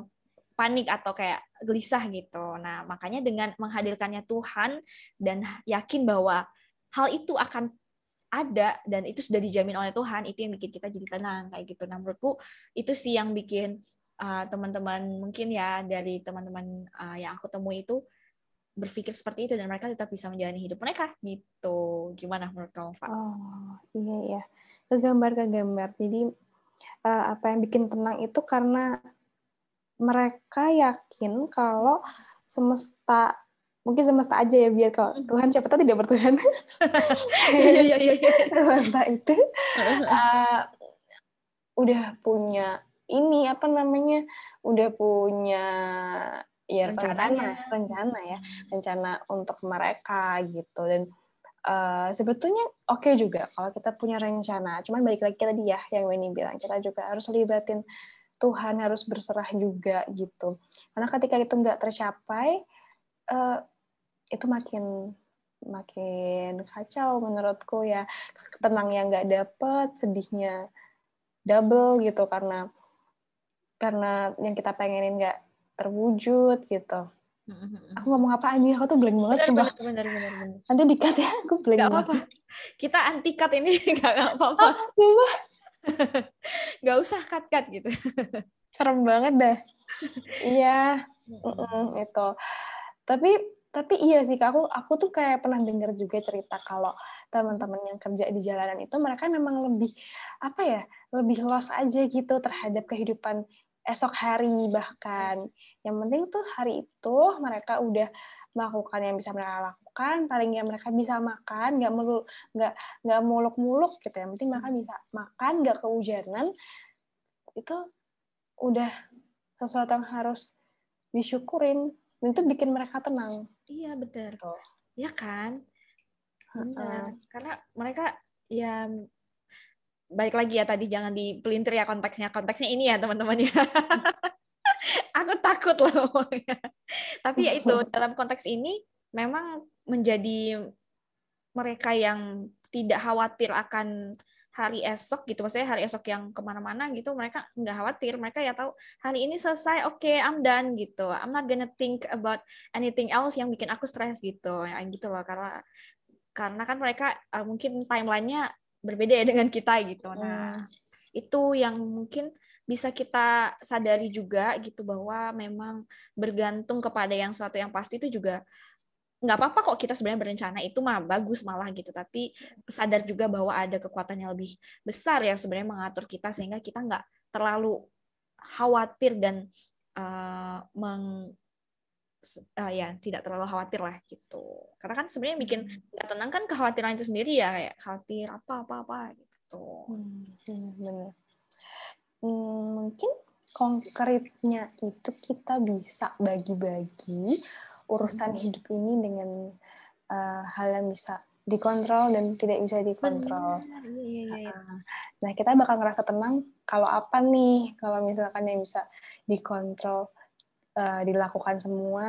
panik atau kayak gelisah gitu nah makanya dengan menghadirkannya Tuhan dan yakin bahwa hal itu akan ada dan itu sudah dijamin oleh Tuhan itu yang bikin kita jadi tenang kayak gitu nah menurutku itu sih yang bikin uh, teman-teman mungkin ya dari teman-teman uh, yang aku temui itu berpikir seperti itu dan mereka tetap bisa menjalani hidup mereka gitu gimana menurut kamu Pak? Oh, iya ya. Kegambar kegambar. Jadi eh, apa yang bikin tenang itu karena mereka yakin kalau semesta mungkin semesta aja ya biar kalau Tuhan siapa tahu tidak bertuhan. <laughs> <laughs> Iya iya iya. semesta itu eh, udah punya ini apa namanya? Udah punya ya Rencana. rencana, rencana ya, rencana untuk mereka gitu dan eh, sebetulnya oke juga kalau kita punya rencana. Cuman balik lagi tadi ya yang Weni bilang kita juga harus libatin Tuhan harus berserah juga gitu. Karena ketika itu nggak tercapai eh, itu makin makin kacau menurutku ya tenangnya nggak dapet sedihnya double gitu karena karena yang kita pengenin nggak terwujud gitu aku ngomong apa anjir aku tuh blank banget coba nanti dikat ya aku blank Gak banget apa-apa. Kita anti cut ini <laughs> gak apa-apa. Coba. <laughs> Gak usah cut-cut gitu. <laughs> serem banget dah <laughs> iya. Itu tapi tapi iya sih Kak, aku aku tuh kayak pernah dengar juga cerita kalau teman-teman yang kerja di jalanan itu mereka memang lebih apa ya lebih lost aja gitu terhadap kehidupan esok hari bahkan. Yang penting tuh hari itu mereka udah melakukan yang bisa mereka lakukan paling nggak mereka bisa makan nggak melu nggak nggak muluk-muluk gitu yang penting mereka bisa makan nggak kehujanan itu udah sesuatu yang harus disyukurin dan itu bikin mereka tenang Iya betul. Gitu. Ya kan? Benar. Karena mereka ya baik lagi ya tadi jangan dipelintir ya konteksnya. Konteksnya ini ya teman-teman ya. <laughs> Aku takut loh. Tapi ya itu <laughs> dalam konteks ini memang menjadi mereka yang tidak khawatir akan hari esok gitu, maksudnya hari esok yang ke mana-mana gitu, mereka nggak khawatir, mereka ya tahu hari ini selesai, oke, I'm done gitu, I'm not gonna think about anything else yang bikin aku stres gitu, ya gitu loh, karena karena kan mereka uh, mungkin timelinenya berbeda ya <laughs> dengan kita gitu, nah itu yang mungkin bisa kita sadari juga gitu bahwa memang bergantung kepada yang suatu yang pasti itu juga nggak apa-apa kok kita sebenarnya berencana itu mah bagus malah gitu. Tapi sadar juga bahwa ada kekuatan yang lebih besar yang sebenarnya mengatur kita sehingga kita nggak terlalu khawatir dan uh, meng uh, ya tidak terlalu khawatir lah gitu. Karena kan sebenarnya bikin nggak tenang kan kekhawatiran itu sendiri ya kayak khawatir apa apa apa gitu. Hmm, benar, benar. Hmm, mungkin konkretnya itu kita bisa bagi-bagi urusan hidup ini dengan uh, hal yang bisa dikontrol dan tidak bisa dikontrol. Benar, iya, iya, iya. Nah, kita bakal ngerasa tenang kalau apa nih, kalau misalkan yang bisa dikontrol, uh, dilakukan semua,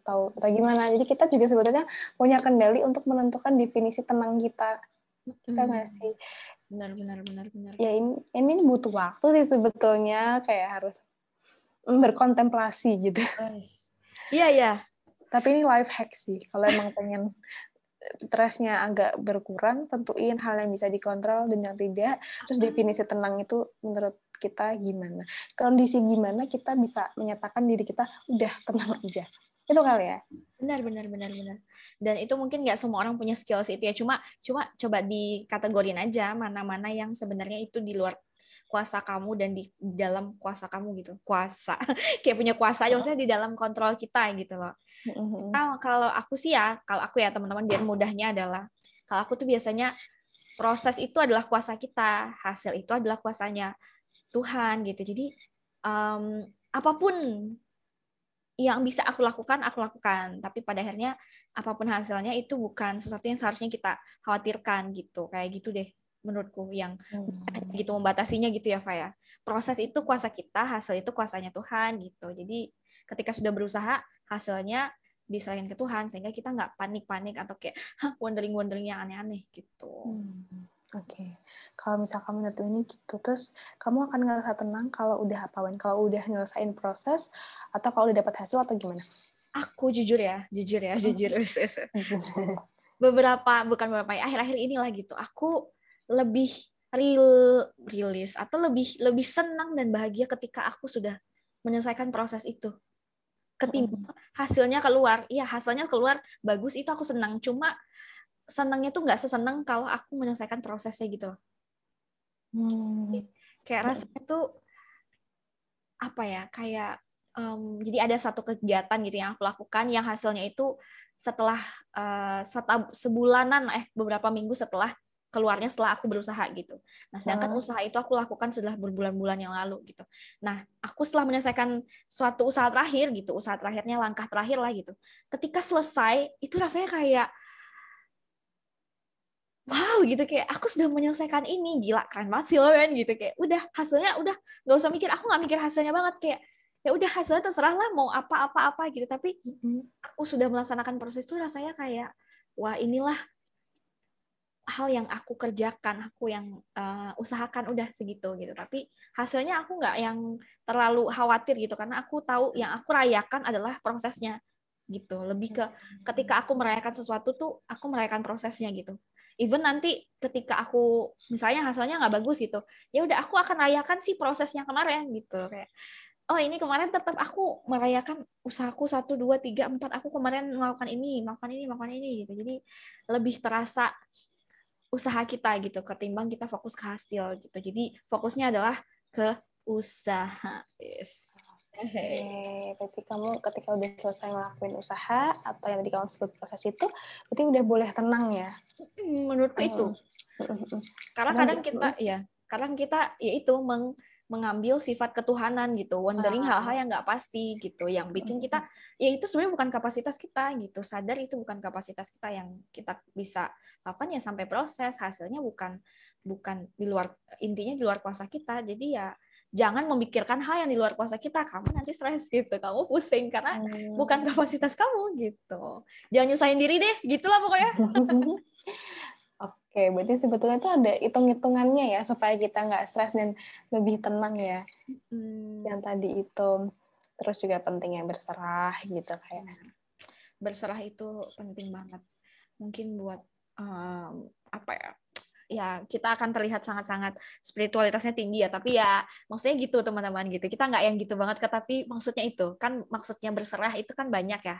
atau atau gimana. Jadi kita juga sebetulnya punya kendali untuk menentukan definisi tenang kita. Kita Hmm. nggak sih? benar benar benar benar ya ini ini butuh waktu sih sebetulnya kayak harus berkontemplasi gitu iya iya tapi ini life hack sih. Kalau emang <laughs> pengen stresnya agak berkurang tentuin hal yang bisa dikontrol dan yang tidak. Terus definisi tenang itu menurut kita gimana? Kondisi gimana kita bisa menyatakan diri kita udah tenang aja? Itu kali ya. Benar benar benar benar. Dan itu mungkin nggak semua orang punya skills itu ya. Cuma cuma coba dikategorin aja mana-mana yang sebenarnya itu di luar kuasa kamu dan di dalam kuasa kamu gitu. Kuasa. <laughs> Kayak punya kuasa aja maksudnya di dalam kontrol kita gitu loh. Nah, kalau aku sih ya kalau aku ya teman-teman biar mudahnya adalah kalau aku tuh biasanya proses itu adalah kuasa kita hasil itu adalah kuasanya Tuhan gitu. Jadi um, apa pun yang bisa aku lakukan aku lakukan. Tapi pada akhirnya apa pun hasilnya itu bukan sesuatu yang seharusnya kita khawatirkan gitu. Kayak gitu deh menurutku yang Hmm. gitu membatasinya gitu ya Faya proses itu kuasa kita hasil itu kuasanya Tuhan gitu jadi ketika sudah berusaha hasilnya diserahin ke Tuhan sehingga kita nggak panik-panik atau kayak hah wondering-wondering yang aneh-aneh gitu Hmm, Oke, kalau misalkan menurut ini gitu, terus kamu akan ngerasa tenang kalau udah apa, Wen? Kalau udah nyelesain proses, atau kalau udah dapat hasil, atau gimana? aku jujur ya jujur ya jujur <laughs> <laughs> beberapa bukan beberapa ya akhir-akhir inilah gitu aku lebih real rilis atau lebih lebih senang dan bahagia ketika aku sudah menyelesaikan proses itu. Ketimbang hasilnya keluar. Iya hasilnya keluar bagus itu aku senang. Cuma senangnya tuh nggak sesenang kalau aku menyelesaikan prosesnya gitu. Hmm, kayak rasanya tuh apa ya kayak em, jadi ada satu kegiatan gitu yang aku lakukan yang hasilnya itu setelah eh, seta- sebulanan eh beberapa minggu setelah keluarnya setelah aku berusaha gitu. Nah, sedangkan Ah. usaha itu aku lakukan sudah berbulan-bulan yang lalu gitu. Nah, aku setelah menyelesaikan suatu usaha terakhir gitu, usaha terakhirnya langkah terakhir lah gitu. Ketika selesai, itu rasanya kayak wow gitu kayak aku sudah menyelesaikan ini gila keren banget sih lo kan gitu kayak udah hasilnya udah nggak usah mikir aku nggak mikir hasilnya banget kayak ya udah hasilnya terserah lah mau apa apa apa gitu tapi hmm, aku sudah melaksanakan proses itu rasanya kayak wah inilah hal yang aku kerjakan aku yang uh, usahakan udah segitu gitu. Tapi hasilnya aku nggak yang terlalu khawatir gitu karena aku tahu yang aku rayakan adalah prosesnya gitu. Lebih ke ketika aku merayakan sesuatu tuh aku merayakan prosesnya gitu. Even nanti ketika aku misalnya hasilnya nggak bagus gitu ya udah aku akan rayakan sih prosesnya kemarin gitu. Kayak oh ini kemarin tetap aku merayakan usahaku satu dua tiga empat aku kemarin melakukan ini melakukan ini melakukan ini gitu. Jadi lebih terasa usaha kita gitu ketimbang kita fokus ke hasil gitu jadi fokusnya adalah ke usaha yes. Oke, berarti kamu ketika udah selesai ngelakuin usaha, atau yang tadi kamu sebut proses itu, berarti udah boleh tenang ya? Menurutku itu Hmm. karena Karena kadang gitu. kita ya kadang kita yaitu meng, mengambil sifat ketuhanan gitu wondering hal-hal yang nggak pasti gitu yang bikin kita ya itu sebenarnya bukan kapasitas kita gitu. Sadar itu bukan kapasitas kita yang kita bisa lakukan ya sampai proses. Hasilnya bukan bukan di luar intinya di luar kuasa kita. Jadi ya jangan memikirkan hal yang di luar kuasa kita. Kamu nanti stres gitu kamu pusing karena Hmm. bukan kapasitas kamu gitu. Jangan nyusahin diri deh gitulah pokoknya <laughs> Oke, berarti sebetulnya itu ada hitung-hitungannya ya supaya kita nggak stres dan lebih tenang ya. Hmm. Yang tadi itu terus juga pentingnya berserah gitu kayak. berserah itu penting banget. Mungkin buat em, apa ya? Ya kita akan terlihat sangat-sangat spiritualitasnya tinggi ya, tapi ya maksudnya gitu teman-teman gitu. Kita nggak yang gitu banget, tapi maksudnya itu kan maksudnya berserah itu kan banyak ya.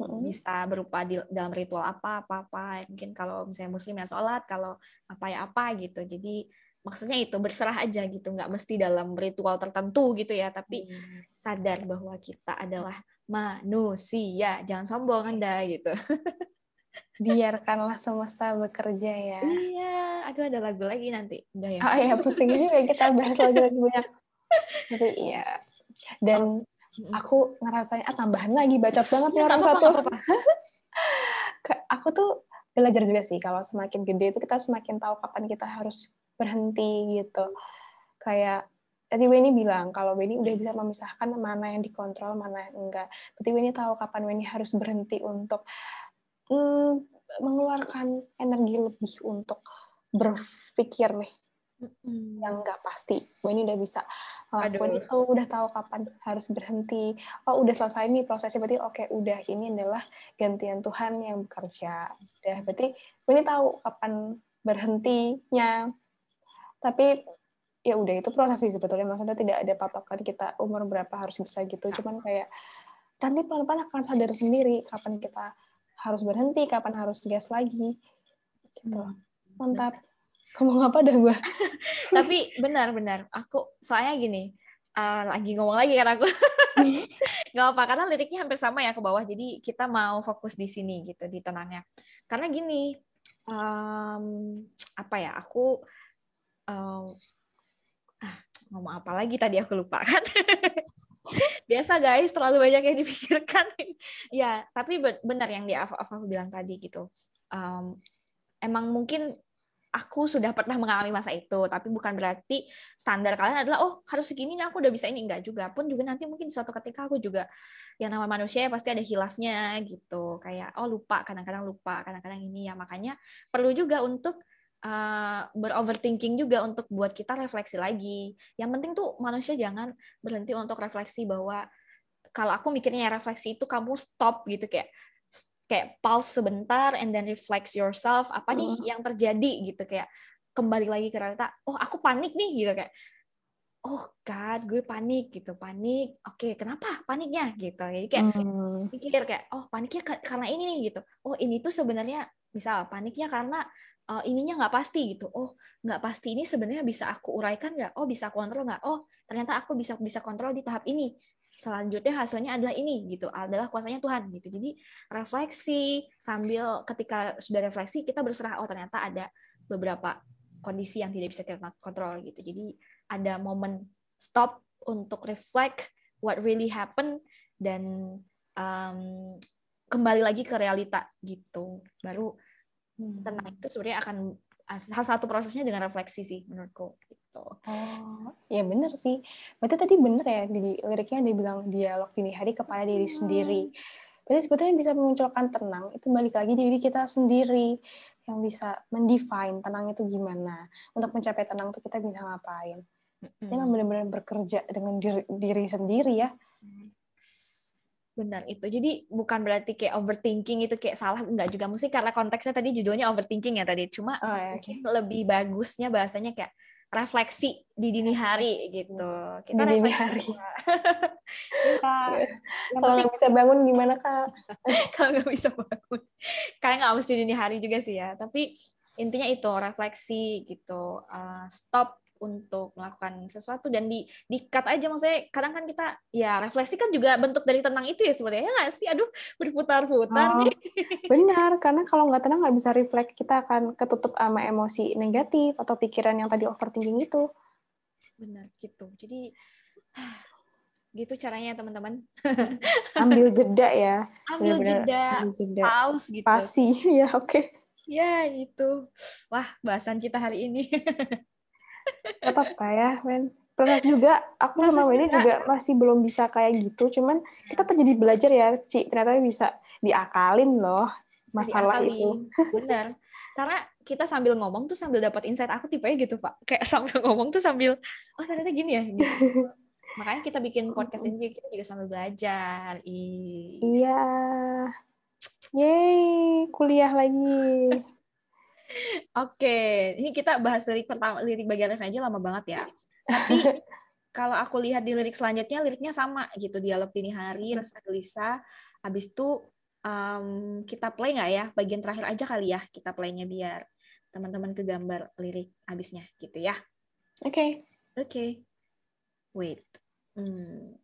Mm-mm. Bisa berupa di dalam ritual apa apa apa. Mungkin kalau misalnya muslim ya sholat, kalau apa ya apa gitu. Jadi maksudnya itu berserah aja gitu, nggak mesti dalam ritual tertentu gitu ya, tapi Hmm. sadar bahwa kita adalah manusia jangan sombong anda gitu <laughs> Biarkanlah semesta bekerja ya. iya aduh ada lagu lagi nanti udah ya Ah ya pusing juga kita bahas lagi lagi <laughs> banyak. Tapi iya. Dan Mm-mm. Aku ngerasain ah tambahan lagi bacot banget nih orang satu. <laughs> Aku tuh belajar juga sih kalau semakin gede itu kita semakin tahu kapan kita harus berhenti gitu. Kayak tadi Weni bilang kalau Weni udah bisa memisahkan mana yang dikontrol, mana yang enggak. Berarti Weni tahu kapan Weni harus berhenti untuk mm, mengeluarkan energi lebih untuk berpikir nih Mm-mm. yang nggak pasti. Weni udah bisa ngelakuin Aduh. itu, udah tahu kapan harus berhenti. Oh, udah selesai nih prosesnya, berarti oke, udah ini adalah gantian Tuhan yang bekerja. Udah, berarti Weni tahu kapan berhentinya. Tapi ya udah itu proses sih sebetulnya maksudnya tidak ada patokan kita umur berapa harus bisa gitu cuman kayak nanti pelan-pelan akan sadar sendiri kapan kita harus berhenti kapan harus gas lagi gitu Hmm. mantap ngomong apa dah gue <laughs> tapi benar-benar aku soalnya gini eh, lagi ngomong lagi kan aku. <laughs> <laughs> Nggak apa karena liriknya hampir sama ya ke bawah jadi kita mau fokus di sini gitu di tenangnya. Karena gini em, apa ya aku ah, ngomong apa lagi tadi aku lupa kan? Biasa guys terlalu banyak yang dipikirkan. Ya tapi benar yang di Ava bilang tadi gitu. Um, emang mungkin aku sudah pernah mengalami masa itu tapi bukan berarti standar kalian adalah oh harus segini nih aku udah bisa ini. Enggak juga. Pun juga nanti mungkin suatu ketika aku juga yang nama manusia ya pasti ada hilafnya gitu. Kayak oh lupa kadang-kadang lupa kadang-kadang ini ya. Makanya perlu juga untuk uh, beroverthinking juga untuk buat kita refleksi lagi. Yang penting tuh manusia jangan berhenti untuk refleksi bahwa kalau aku mikirnya refleksi itu kamu stop gitu kayak kayak pause sebentar and then reflect yourself apa nih uh. yang terjadi gitu kayak kembali lagi ke realita oh aku panik nih gitu kayak oh god gue panik gitu panik oke okay, kenapa paniknya gitu jadi kayak hmm. pikir kayak oh paniknya karena ini nih gitu oh ini tuh sebenarnya misal paniknya karena uh, ininya nggak pasti gitu oh nggak pasti ini sebenarnya bisa aku uraikan nggak oh bisa kontrol nggak oh ternyata aku bisa bisa kontrol di tahap ini selanjutnya hasilnya adalah ini gitu adalah kuasanya Tuhan gitu jadi refleksi sambil ketika sudah refleksi kita berserah oh ternyata ada beberapa kondisi yang tidak bisa kita kontrol gitu jadi ada momen stop untuk reflect what really happen dan um, kembali lagi ke realita gitu baru hmm. tenang itu sebenarnya akan salah satu prosesnya dengan refleksi sih menurutku gitu. Oh, ya benar sih. Berarti tadi benar ya di liriknya dia bilang dialog dini hari kepada diri hmm. sendiri. Berarti sebetulnya bisa memunculkan tenang itu balik lagi diri kita sendiri yang bisa mendefine tenang itu gimana. Untuk mencapai tenang itu kita bisa ngapain. Hmm. Memang benar-benar bekerja dengan diri, diri sendiri ya. Benar itu. Jadi bukan berarti kayak overthinking itu kayak salah enggak juga mesti karena konteksnya tadi judulnya overthinking ya tadi. Cuma oh, ya, okay. lebih bagusnya bahasanya kayak refleksi di dini hari gitu. Kita di dini <laughs> hari. Kalau nggak bisa bangun gimana kak? <laughs> Kalau nggak bisa bangun, kayak nggak mesti dini hari juga sih ya. Tapi intinya itu refleksi gitu. Uh, stop untuk melakukan sesuatu dan di di cut aja. Maksudnya kadang kan kita ya refleksi kan juga bentuk dari tenang itu ya sebenarnya. Ya nggak sih? Aduh berputar-putar oh, nih. benar. Karena kalau nggak tenang nggak bisa refleks. Kita akan ketutup sama emosi negatif atau pikiran yang tadi overthinking itu. Benar gitu. Jadi <sighs> gitu caranya teman-teman. <laughs> Ambil jeda ya. Ambil Bener -bener jeda, ambil jeda. Pause gitu. Pasti <laughs> ya oke. Okay. ya itu wah bahasan kita hari ini <laughs> Gak apa-apa ya, men. Proses juga, aku Proses sama Weni juga. masih belum bisa kayak gitu. Cuman kita tuh jadi belajar ya, Ci. Ternyata bisa diakalin loh masalah itu. <laughs> Bener. Karena kita sambil ngomong tuh sambil dapat insight aku tipenya gitu, Pak. Kayak sambil ngomong tuh sambil, oh ternyata gini ya. Gitu. Makanya kita bikin podcast ini kita juga sambil belajar. Iya. Yeay, kuliah lagi. Oke, ini kita bahas lirik pertama, lirik bagian ref aja lama banget ya. Tapi <laughs> kalau aku lihat di lirik selanjutnya, liriknya sama gitu, dialog dini hari, rasa gelisah. Habis itu um, kita play nggak ya? Bagian terakhir aja kali ya, kita playnya biar teman-teman ke gambar lirik habisnya gitu ya. Oke. Okay. Oke. Okay. Wait. Hmm.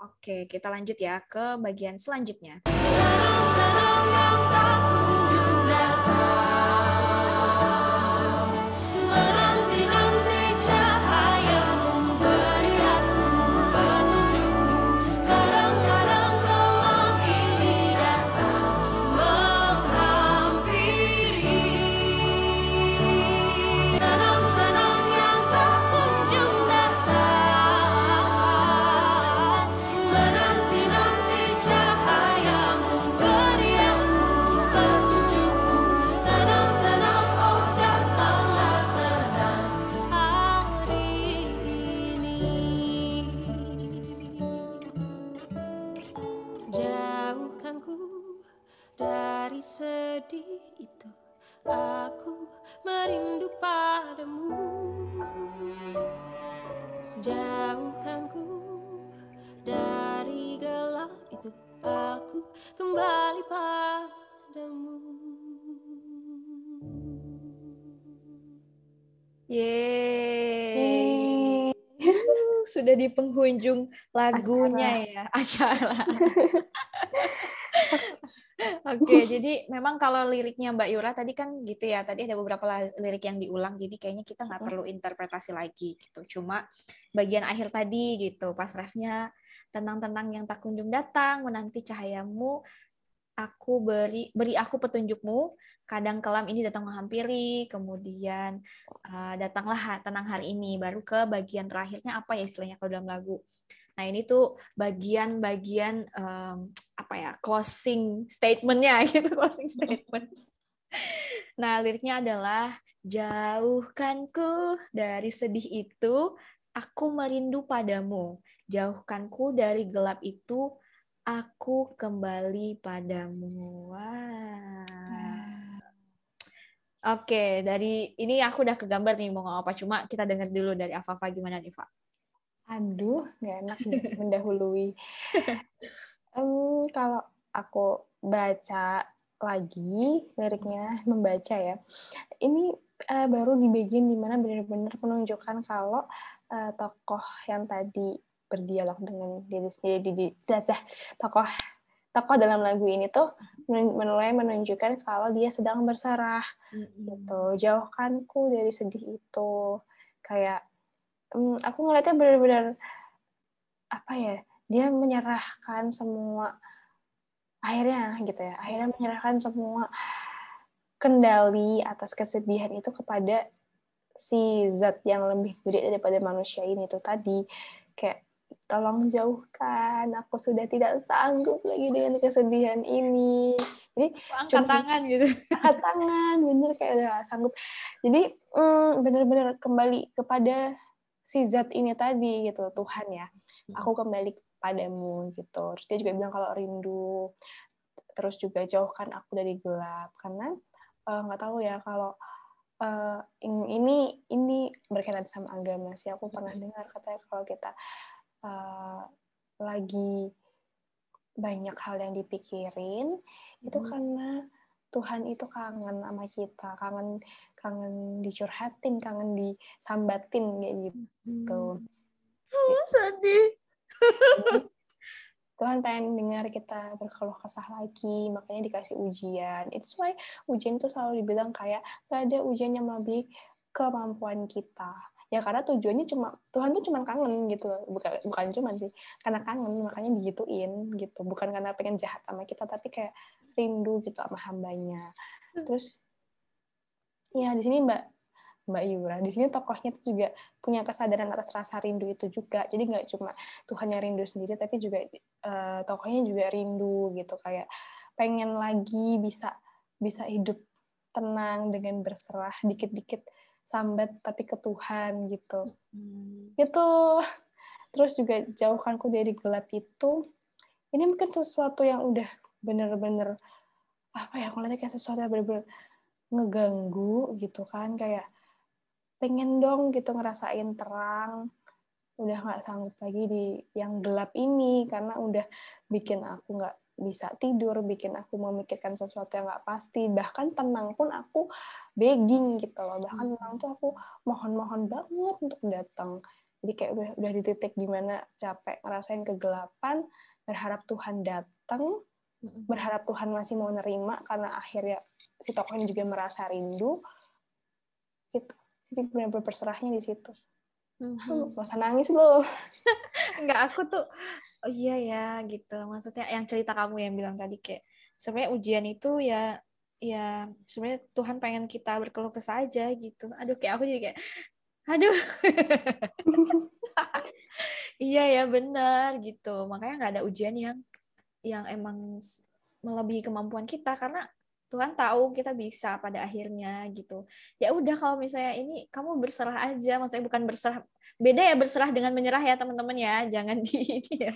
Oke, kita lanjut ya ke bagian selanjutnya. long, long, long. Sudah di penghujung lagunya acara. ya acara. Oke, <laughs> jadi memang kalau liriknya Mbak Yura tadi kan gitu ya, tadi ada beberapa lirik yang diulang, jadi kayaknya kita nggak perlu interpretasi lagi gitu. Cuma bagian akhir tadi gitu, pas refnya tenang-tenang yang tak kunjung datang, menanti cahayamu, aku beri beri aku petunjukmu, kadang kelam ini datang menghampiri, kemudian uh, datanglah tenang hari ini, baru ke bagian terakhirnya apa ya istilahnya kalau dalam lagu. Nah ini tuh bagian-bagian um, apa ya closing statementnya <laughs> gitu closing statement. Nah liriknya adalah jauhkanku dari sedih itu, aku merindu padamu. Jauhkanku dari gelap itu, aku kembali padamu. Wah. Oke, dari ini aku udah kegambar nih mau ngomong apa. Cuma kita dengar dulu dari Afafa gimana nih, Pak? Aduh, nggak enak nih <laughs> mendahului. um, kalau aku baca lagi liriknya, membaca ya, ini uh, baru di bagian di mana benar-benar menunjukkan kalau uh, tokoh yang tadi berdialog dengan diri sendiri di, tokoh tokoh dalam lagu ini tuh mulai menunjukkan kalau dia sedang berserah. Mm-hmm. gitu. Jauhkanku dari sedih itu. Kayak um, aku ngeliatnya benar-benar apa ya dia menyerahkan semua akhirnya gitu ya akhirnya menyerahkan semua kendali atas kesedihan itu kepada si zat yang lebih gede daripada manusia ini tuh tadi. Kayak tolong jauhkan aku sudah tidak sanggup lagi dengan kesedihan ini. Jadi angkat tangan gitu. angkat tangan bener kayak udah sanggup. Jadi mm, bener-bener kembali kepada si zat ini tadi gitu Tuhan ya. Hmm. aku kembali padamu gitu. Terus dia juga bilang kalau rindu. Terus juga jauhkan aku dari gelap. Karena eh, nggak uh, tahu ya kalau uh, ini ini berkaitan sama agama sih. Aku pernah hmm. dengar katanya kalau kita uh, lagi banyak hal yang dipikirin hmm. itu karena Tuhan itu kangen sama kita, kangen kangen dicurhatin, kangen disambatin kayak gitu. Hmm. Sedih. <laughs> Tuhan pengen dengar kita berkeluh kesah lagi, makanya dikasih ujian. It's why ujian itu selalu dibilang kayak gak ada ujian yang lebih kemampuan kita. Ya karena tujuannya cuma Tuhan tuh cuma kangen gitu, bukan bukan cuma sih, karena kangen makanya digituin gitu. Bukan karena pengen jahat sama kita, tapi kayak rindu gitu sama hambanya hmm. terus ya di sini mbak Mbak Yura. Di sini tokohnya itu juga punya kesadaran atas rasa rindu itu juga. Jadi nggak cuma Tuhannya rindu sendiri, tapi juga uh, tokohnya juga rindu gitu. Kayak pengen lagi bisa bisa hidup tenang dengan berserah dikit-dikit sambat tapi ke Tuhan gitu. Hmm. Gitu. Terus juga jauhkanku dari gelap itu. Ini mungkin sesuatu yang udah bener-bener apa ya aku lihatnya kayak sesuatu yang bener-bener ngeganggu gitu kan kayak pengen dong gitu ngerasain terang udah nggak sanggup lagi di yang gelap ini karena udah bikin aku nggak bisa tidur bikin aku memikirkan sesuatu yang nggak pasti. Bahkan tenang pun aku begging gitu loh. Bahkan hmm. tenang tuh aku mohon-mohon banget untuk datang. Jadi kayak udah udah di titik di mana capek ngerasain kegelapan berharap Tuhan datang berharap Tuhan masih mau nerima karena akhirnya si tokoh ini juga merasa rindu. Gitu. Jadi benar-benar berserahnya di situ mm-hmm. gak usah nangis loh. Enggak, aku tuh oh iya ya gitu. Maksudnya yang cerita kamu yang bilang tadi kayak sebenarnya ujian itu ya ya sebenarnya Tuhan pengen kita berkeluh kesah aja gitu. Aduh kayak aku jadi kayak aduh. <laughs> Iya ya benar gitu. Makanya nggak ada ujian yang yang emang melebihi kemampuan kita karena Tuhan tahu kita bisa pada akhirnya gitu. Ya udah kalau misalnya ini kamu berserah aja, maksudnya bukan berserah beda ya berserah dengan menyerah ya teman-teman ya, jangan <laughs> di ini ya.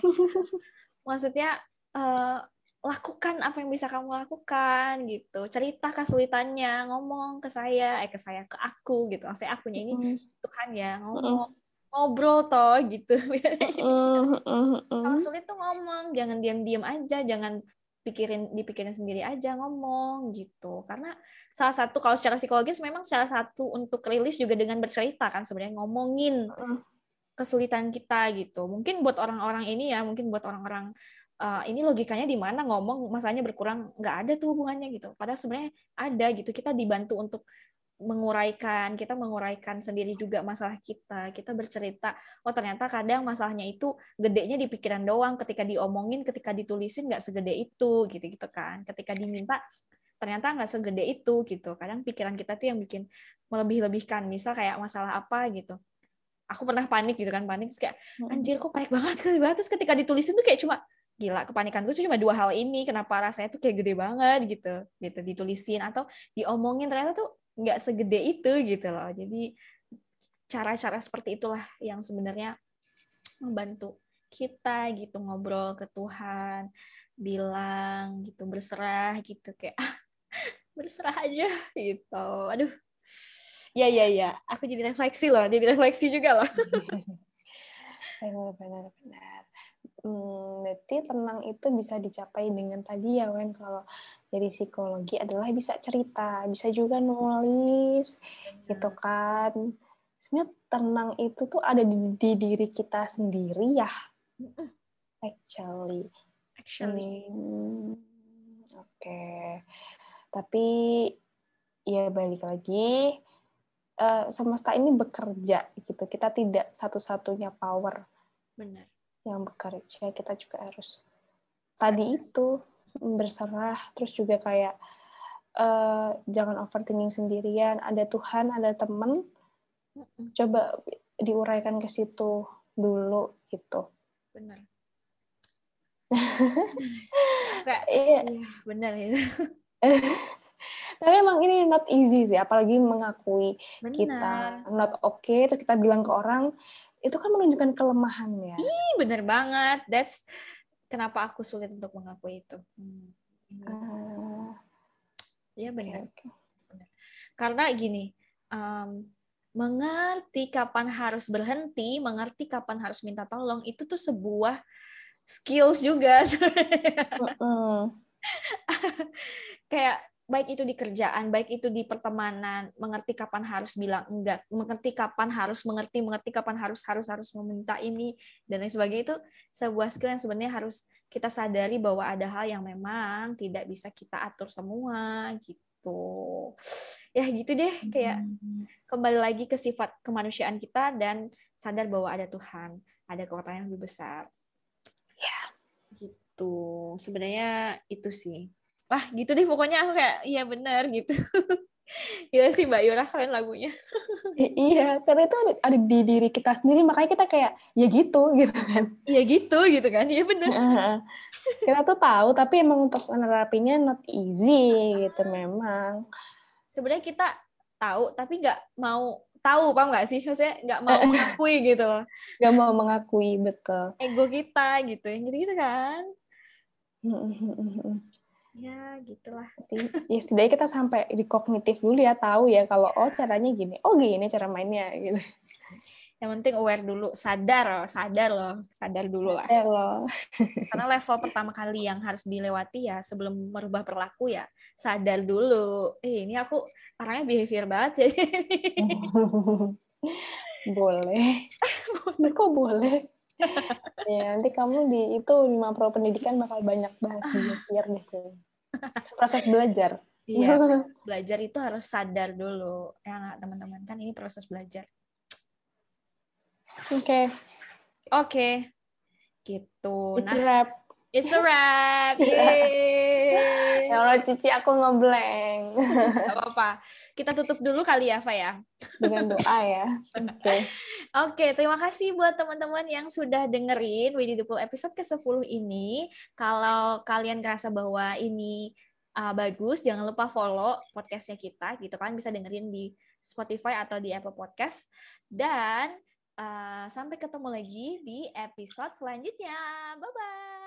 Maksudnya uh, lakukan apa yang bisa kamu lakukan gitu. Cerita kesulitannya, ngomong ke saya, eh ke saya ke aku gitu. Maksudnya akunya ini Tuhan ya ngomong ngobrol toh gitu. <laughs> Kalau sulit tuh ngomong, jangan diam-diam aja, jangan pikirin dipikirin sendiri aja ngomong gitu. Karena salah satu kalau secara psikologis memang salah satu untuk rilis juga dengan bercerita kan sebenarnya ngomongin kesulitan kita gitu. Mungkin buat orang-orang ini ya, mungkin buat orang-orang uh, ini logikanya di mana ngomong masalahnya berkurang nggak ada tuh hubungannya gitu padahal sebenarnya ada gitu kita dibantu untuk menguraikan kita menguraikan sendiri juga masalah kita kita bercerita oh ternyata kadang masalahnya itu gedenya di pikiran doang ketika diomongin ketika ditulisin nggak segede itu gitu gitu kan. Ketika diminta ternyata nggak segede itu gitu. Kadang pikiran kita tuh yang bikin melebih-lebihkan misal kayak masalah apa gitu. Aku pernah panik gitu kan panik terus kayak anjir kok panik banget terus ketika ditulisin tuh kayak cuma gila kepanikan gue cuma dua hal ini kenapa rasanya tuh kayak gede banget gitu. Gitu ditulisin atau diomongin ternyata tuh nggak segede itu gitu loh. Jadi cara-cara seperti itulah yang sebenarnya membantu kita gitu ngobrol ke Tuhan bilang gitu berserah gitu kayak ah, berserah aja gitu. Aduh. Ya ya ya. Aku jadi refleksi loh jadi refleksi juga loh. <laughs> Benar benar benar Hmm, berarti tenang itu bisa dicapai dengan tadi ya Wen kalau dari psikologi adalah bisa cerita, bisa juga nulis hmm. gitu kan. Sebenarnya tenang itu tuh ada di, di diri kita sendiri ya. Actually. Actually. Hmm, Oke. Okay. Tapi ya balik lagi uh, semesta ini bekerja gitu. Kita tidak satu-satunya power. Benar yang bekerja kita juga harus tadi itu berserah. Terus juga kayak uh, jangan overthinking sendirian. Ada Tuhan ada temen. Coba diuraikan ke situ dulu gitu. Benar <laughs> iya. benar itu <laughs> tapi emang ini not easy sih apalagi mengakui Bener. kita not okay terus kita bilang ke orang itu kan menunjukkan kelemahan ya. Ih, bener banget. That's kenapa aku sulit untuk mengakui itu. Hmm. Uh, ya benar. Okay, okay. Karena gini, um, mengerti kapan harus berhenti, mengerti kapan harus minta tolong, itu tuh sebuah skills juga. <laughs> uh -uh. Kayak baik itu di kerjaan, baik itu di pertemanan, mengerti kapan harus bilang enggak, mengerti kapan harus mengerti, mengerti kapan harus harus harus meminta ini dan lain sebagainya itu sebuah skill yang sebenarnya harus kita sadari bahwa ada hal yang memang tidak bisa kita atur semua gitu. Ya gitu deh kayak hmm. kembali lagi ke sifat kemanusiaan kita dan sadar bahwa ada Tuhan, ada kekuatan yang lebih besar. Ya, gitu. Sebenarnya itu sih wah gitu deh pokoknya aku kayak iya benar gitu <laughs> Iya sih Mbak Yura kalian lagunya. iya, karena itu ada di diri kita sendiri, makanya kita kayak ya gitu <laughs> gitu kan. Iya gitu gitu kan, iya benar. kita tuh tahu, tapi emang untuk menerapinya not easy gitu memang. Sebenarnya kita tahu, tapi nggak mau tahu, paham nggak sih? Maksudnya nggak mau mengakui gitu loh. Nggak mau mengakui, betul. Ego kita gitu, gitu-gitu kan ya gitulah. Ya setidaknya kita sampai di kognitif dulu ya tahu ya kalau oh caranya gini oh gini cara mainnya gitu. Yang penting aware dulu sadar loh sadar loh sadar dulu lah. Sadar loh. karena level pertama kali yang harus dilewati ya sebelum merubah perilaku ya sadar dulu. Eh ini aku orangnya behavior banget ya. <laughs> Boleh. <laughs> Boleh kok boleh <laughs> ya nanti kamu di itu lima pro pendidikan bakal banyak bahas behavior deh proses belajar iya <laughs> proses belajar itu harus sadar dulu ya teman-teman kan ini proses belajar oke okay. oke okay. gitu It's nah. It's a wrap. <laughs> Yeay. ya Allah, Cici aku ngeblank. Gak apa-apa. Kita tutup dulu kali ya, Fa ya. Dengan doa ya. Oke. Okay. Oke, terima kasih buat teman-teman yang sudah dengerin Widi Dupul episode ke-10 ini. Kalau kalian ngerasa bahwa ini uh, bagus, jangan lupa follow podcastnya kita, gitu kan. Bisa dengerin di Spotify atau di Apple Podcast. Dan uh, sampai ketemu lagi di episode selanjutnya. Bye-bye.